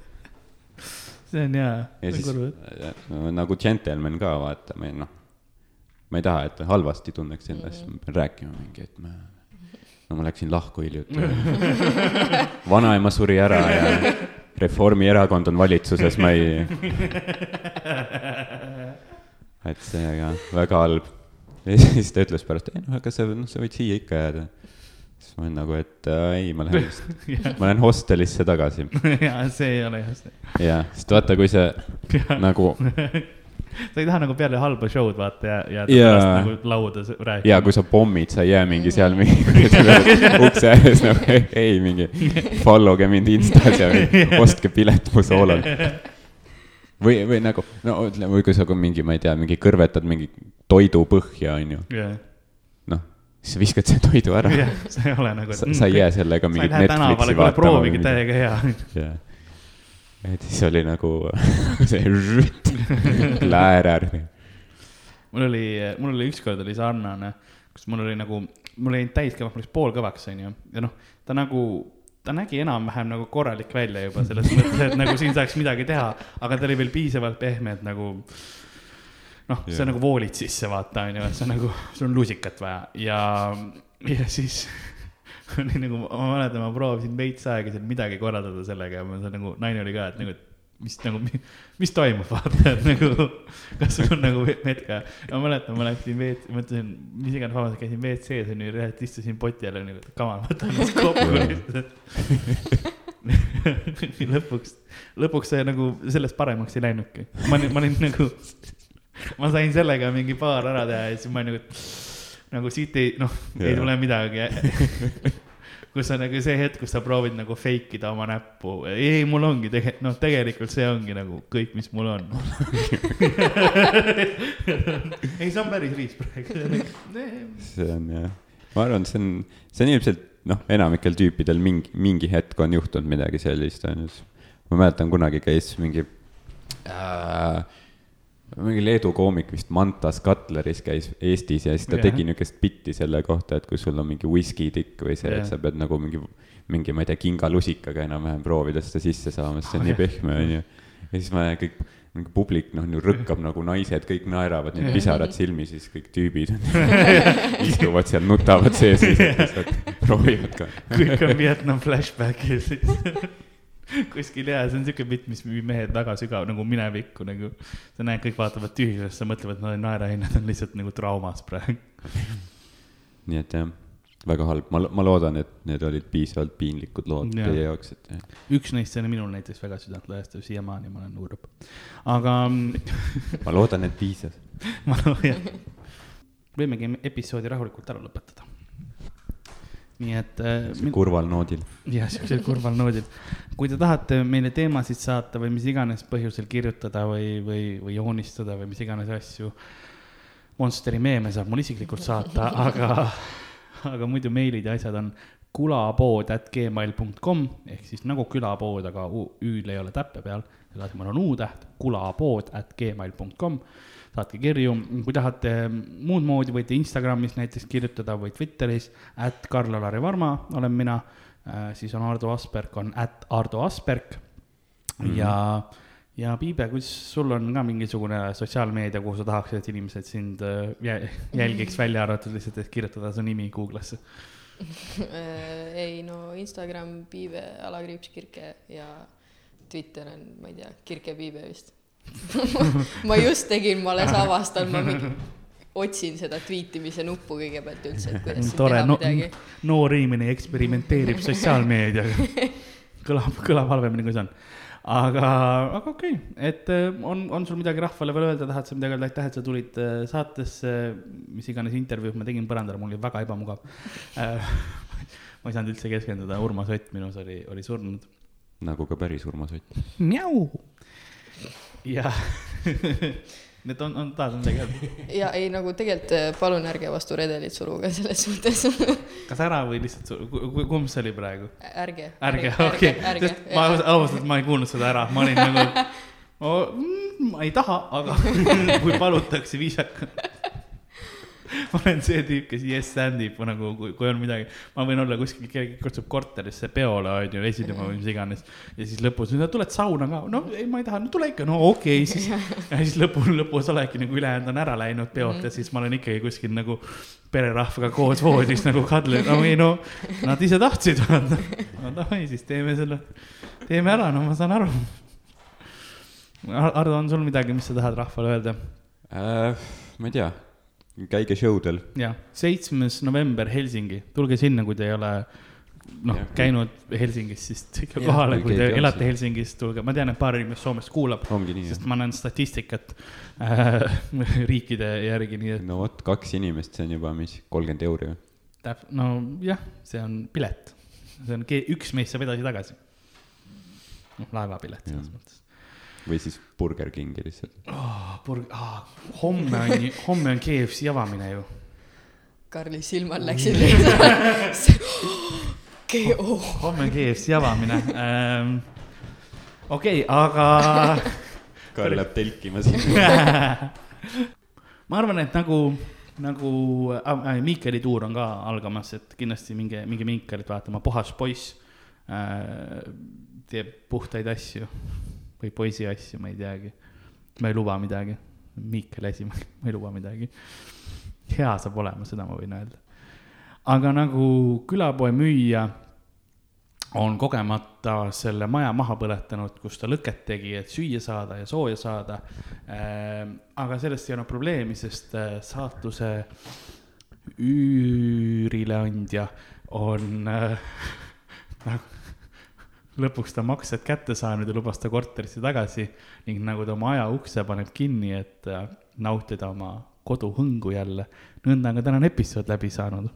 see on jaa, ja siis kurb. no, nagu džentelmen ka vaata, ma ei noh, ma ei taha, et halvasti tunneks endast, ma pean rääkima mingi, et ma, no ma läksin lahku hiljuti. vanaema suri ära ja Reformierakond on valitsuses, ma ei. Et see ka väga halb. ja siis ta ütles pärast, ei noh, aga sa, noh, sa võid siia ikka jääda. siis ma olin nagu, et äh, ei, ma lähen lihtsalt, ma lähen hostelisse tagasi. jaa, see ei ole jah see. jaa, sest vaata, kui see nagu sa ei taha nagu peale halba show'd vaata ja, ja pärast nagu lauda rääkima. ja kui sa pommid, sa ei jää mingi seal mingi ukse ääres nagu ei, mingi follow ge mind Instas ja ostke pilet mu soolal. või, või nagu no ütleme, või kui sa ka mingi, ma ei tea, mingi kõrvetad mingi toidu põhja, onju, jah, noh, siis sa viskad selle toidu ära. jah, see ei ole nagu. sa, sa ei jää sellega mingit Netflixi vaatama. proovige täiega hea. jah, et siis oli nagu see žütt, läärer. mul oli, mul oli ükskord oli sarnane, kus mul oli nagu, mul ei läinud täiskõvaks, mul läks poolkõvaks, onju. ja noh, ta nagu, ta nägi enam-vähem nagu korralik välja juba selles mõttes, et nagu siin saaks midagi teha, aga ta oli veel piisavalt pehme, et nagu noh, sa Jah. nagu voolid sisse, vaata, onju, et sa nagu, sul on lusikat vaja ja, ja siis oli nagu, ma mäletan, ma proovisin veits aega seal midagi korraldada sellega ja ma seal nagu, naine oli ka, et nagu, et mis nagu, mis toimub, vaata, et nagu, kas sul on nagu hetk ja ma mäletan, ma läksin WC, mõtlesin, mis iganes, vabandust, käisin WC-s onju, reaalselt istusin poti all onju, kamal, võtan ennast kokku lihtsalt. lõpuks, lõpuks see nagu sellest paremaks ei läinudki, ma olin, ma olin nagu, ma sain sellega mingi paar ära teha ja siis ma olin nagu, nagu siit ei, noh, ei tule midagi. Kus on nagu see hetk, kus sa proovid nagu fake ida oma näppu, ei, mul ongi tegelikult, noh, tegelikult see ongi nagu kõik, mis mul on. ei, see on päris riis praegu. see on jah, ma arvan, see on, see on ilmselt noh, enamikel tüüpidel mingi, mingi hetk on juhtunud midagi sellist, onju. ma mäletan, kunagi käis mingi äh,, mingi Leedu koomik vist Mantas Cutleris käis Eestis ja siis ta Jah. tegi niukest bitti selle kohta, et kui sul on mingi whisky-tikk või see, Jah. et sa pead nagu mingi, mingi, ma ei tea, kingalusikaga enam-vähem proovida seda sisse saama, sest see on Oh, nii pehme, onju. ja siis ma kõik mingi publik noh, rõkkab nagu naised, kõik naeravad, need pisarad silmis, siis kõik tüübid istuvad seal, nutavad sees, proovivad ka. kõik on Vietnam flashback'il siis kuskil ja see on siuke bitt, mis viib mehed väga sügav nagu minevikku nagu. sa näed, kõik vaatavad tühjusesse, mõtlevad, et no naerahinnad on lihtsalt nagu traumas praegu. nii et jah, väga halb, ma, ma loodan, et need olid piisavalt piinlikud lood Jaa. teie jaoks, et jah. üks neist oli minul näiteks väga südantlõhestav, siiamaani ma olen urb. aga ma loodan, et piisas. ma jah, võimegi episoodi rahulikult ära lõpetada. Nii et äh, kurval noodil. jah, siuksel kurval noodil. kui te tahate meile teemasid saata või mis iganes põhjusel kirjutada või, või, või joonistada või mis iganes asju. Monsteri meeme saab mul isiklikult saata, aga, aga muidu meilid ja asjad on kulapood at gmail .com ehk siis nagu külapood, aga ü-l ei ole täppe peal, selle asemel on u-täht, kulapood at gmail .com saatke kirju, kui tahate muud moodi, võite Instagramis näiteks kirjutada või Twitteris, at Karl-Alari Varma olen mina äh,, siis on Ardo Asperg on at Ardo Asperg mm -hmm. ja, ja Piibe, kuidas sul on ka mingisugune sotsiaalmeedia, kuhu sa tahaksid, et inimesed sind äh, jä- jälgiks, välja arvatud lihtsalt, et kirjutada su nimi Google'isse? Ei no Instagram Piive alakriips Kirke ja Twitter on, ma ei tea, Kirke Piive vist ma just tegin, ma alles avastan, ma mingi otsin seda tweetimise nuppu kõigepealt üldse, et kuidas tore teha no,, midagi. noor inimene eksperimenteerib sotsiaalmeediaga. kõlab, kõlab halvemini, kui see on. aga, aga okei okay., et äh, on, on sul midagi rahvale veel öelda, tahad sa midagi öelda, aitäh, et sa tulid äh, saatesse, mis iganes intervjuud ma tegin põrandal, mul oli väga ebamugav. ma ei saanud üldse keskenduda, Urmas Ott minus oli, oli surnud. nagu ka päris Urmas Ott. Mjau. Ja, need on, on, tahad midagi öelda? ja ei nagu tegelikult äh, palun ärge vastu redelit suruge selles suhtes. kas ära või lihtsalt, kumb see oli praegu? ärge. ärge, okei, sest ma ausalt, ma ei kuulnud seda ära, ma olin nagu oh,, mm, ma ei taha, aga kui palutakse viisakalt. ma olen see tüüp, kes yes stand ib nagu, kui, kui on midagi, ma võin olla kuskil, keegi kutsub korterisse peole, on ju, esinema või mis iganes. ja siis lõpus, no tuled sauna ka, no ei, ma ei taha, no tule ikka, no okei okay, siis. ja siis lõpu, lõpus oledki nagu ülejäänud on ära läinud peolt ja siis ma olen ikkagi kuskil nagu pererahvaga koos voodis nagu kadlen, no ei no, nad ise tahtsid, vaata. no davai, siis teeme selle, teeme ära, no ma saan aru. Ardo, on sul midagi, mis sa tahad rahvale öelda? Äh, ma ei tea, käige show del. jah, seitsmes november Helsingi, tulge sinna, kui te ei ole noh käinud Helsingis, siis tulge kohale, kui te elate siin. Helsingis, tulge, ma tean, et paar inimest Soomest kuulab, sest ma näen statistikat äh, riikide järgi, nii et no vot, kaks inimest, see on juba mis, kolmkümmend euri või? täp-, no jah, see on pilet. see on, üks meist saab edasi-tagasi. noh, laevapilet selles mõttes või siis Burger Kingi lihtsalt. oh,. Burg- ah,, homme on, homme on KFC avamine ju. Karli silmad läksid lihtsalt. KO. homme on KFC avamine ähm,. okei okay,, aga Karl läheb telkima sinna. ma arvan, et nagu, nagu äh, Miikeli tuur on ka algamas, et kindlasti minge, minge Miikelit vaatama, puhas poiss äh, teeb puhtaid asju või poisi asju, ma ei teagi. ma ei luba midagi, Miikeli asi, ma ei luba midagi. hea saab olema, seda ma võin öelda. aga nagu külapoe müüja on kogemata selle maja maha põletanud, kus ta lõket tegi, et süüa saada ja sooja saada. aga sellest ei olnud probleemi, sest äh, saatuse üürileandja on äh, nagu lõpuks ta maksed kätte saanud ja lubas ta korterisse tagasi ning nagu ta oma aja ukse paneb kinni, et äh, nautida oma koduhõngu jälle. nõnda on ka tänane episood läbi saanud.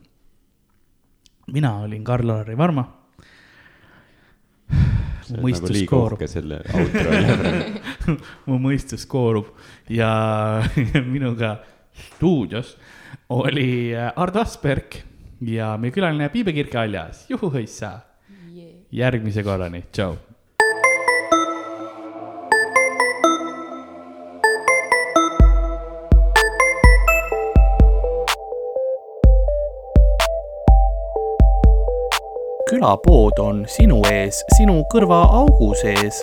mina olin Karl-Lari Varma. nagu mõistus liiga koorub, mu mõistus koorub ja minuga stuudios oli äh, Ardo Asperg ja meie külaline Piibe Kirke-Aljas, juhuhõissa, järgmise korrani, tšau. külapood on sinu ees, sinu kõrvaaugu sees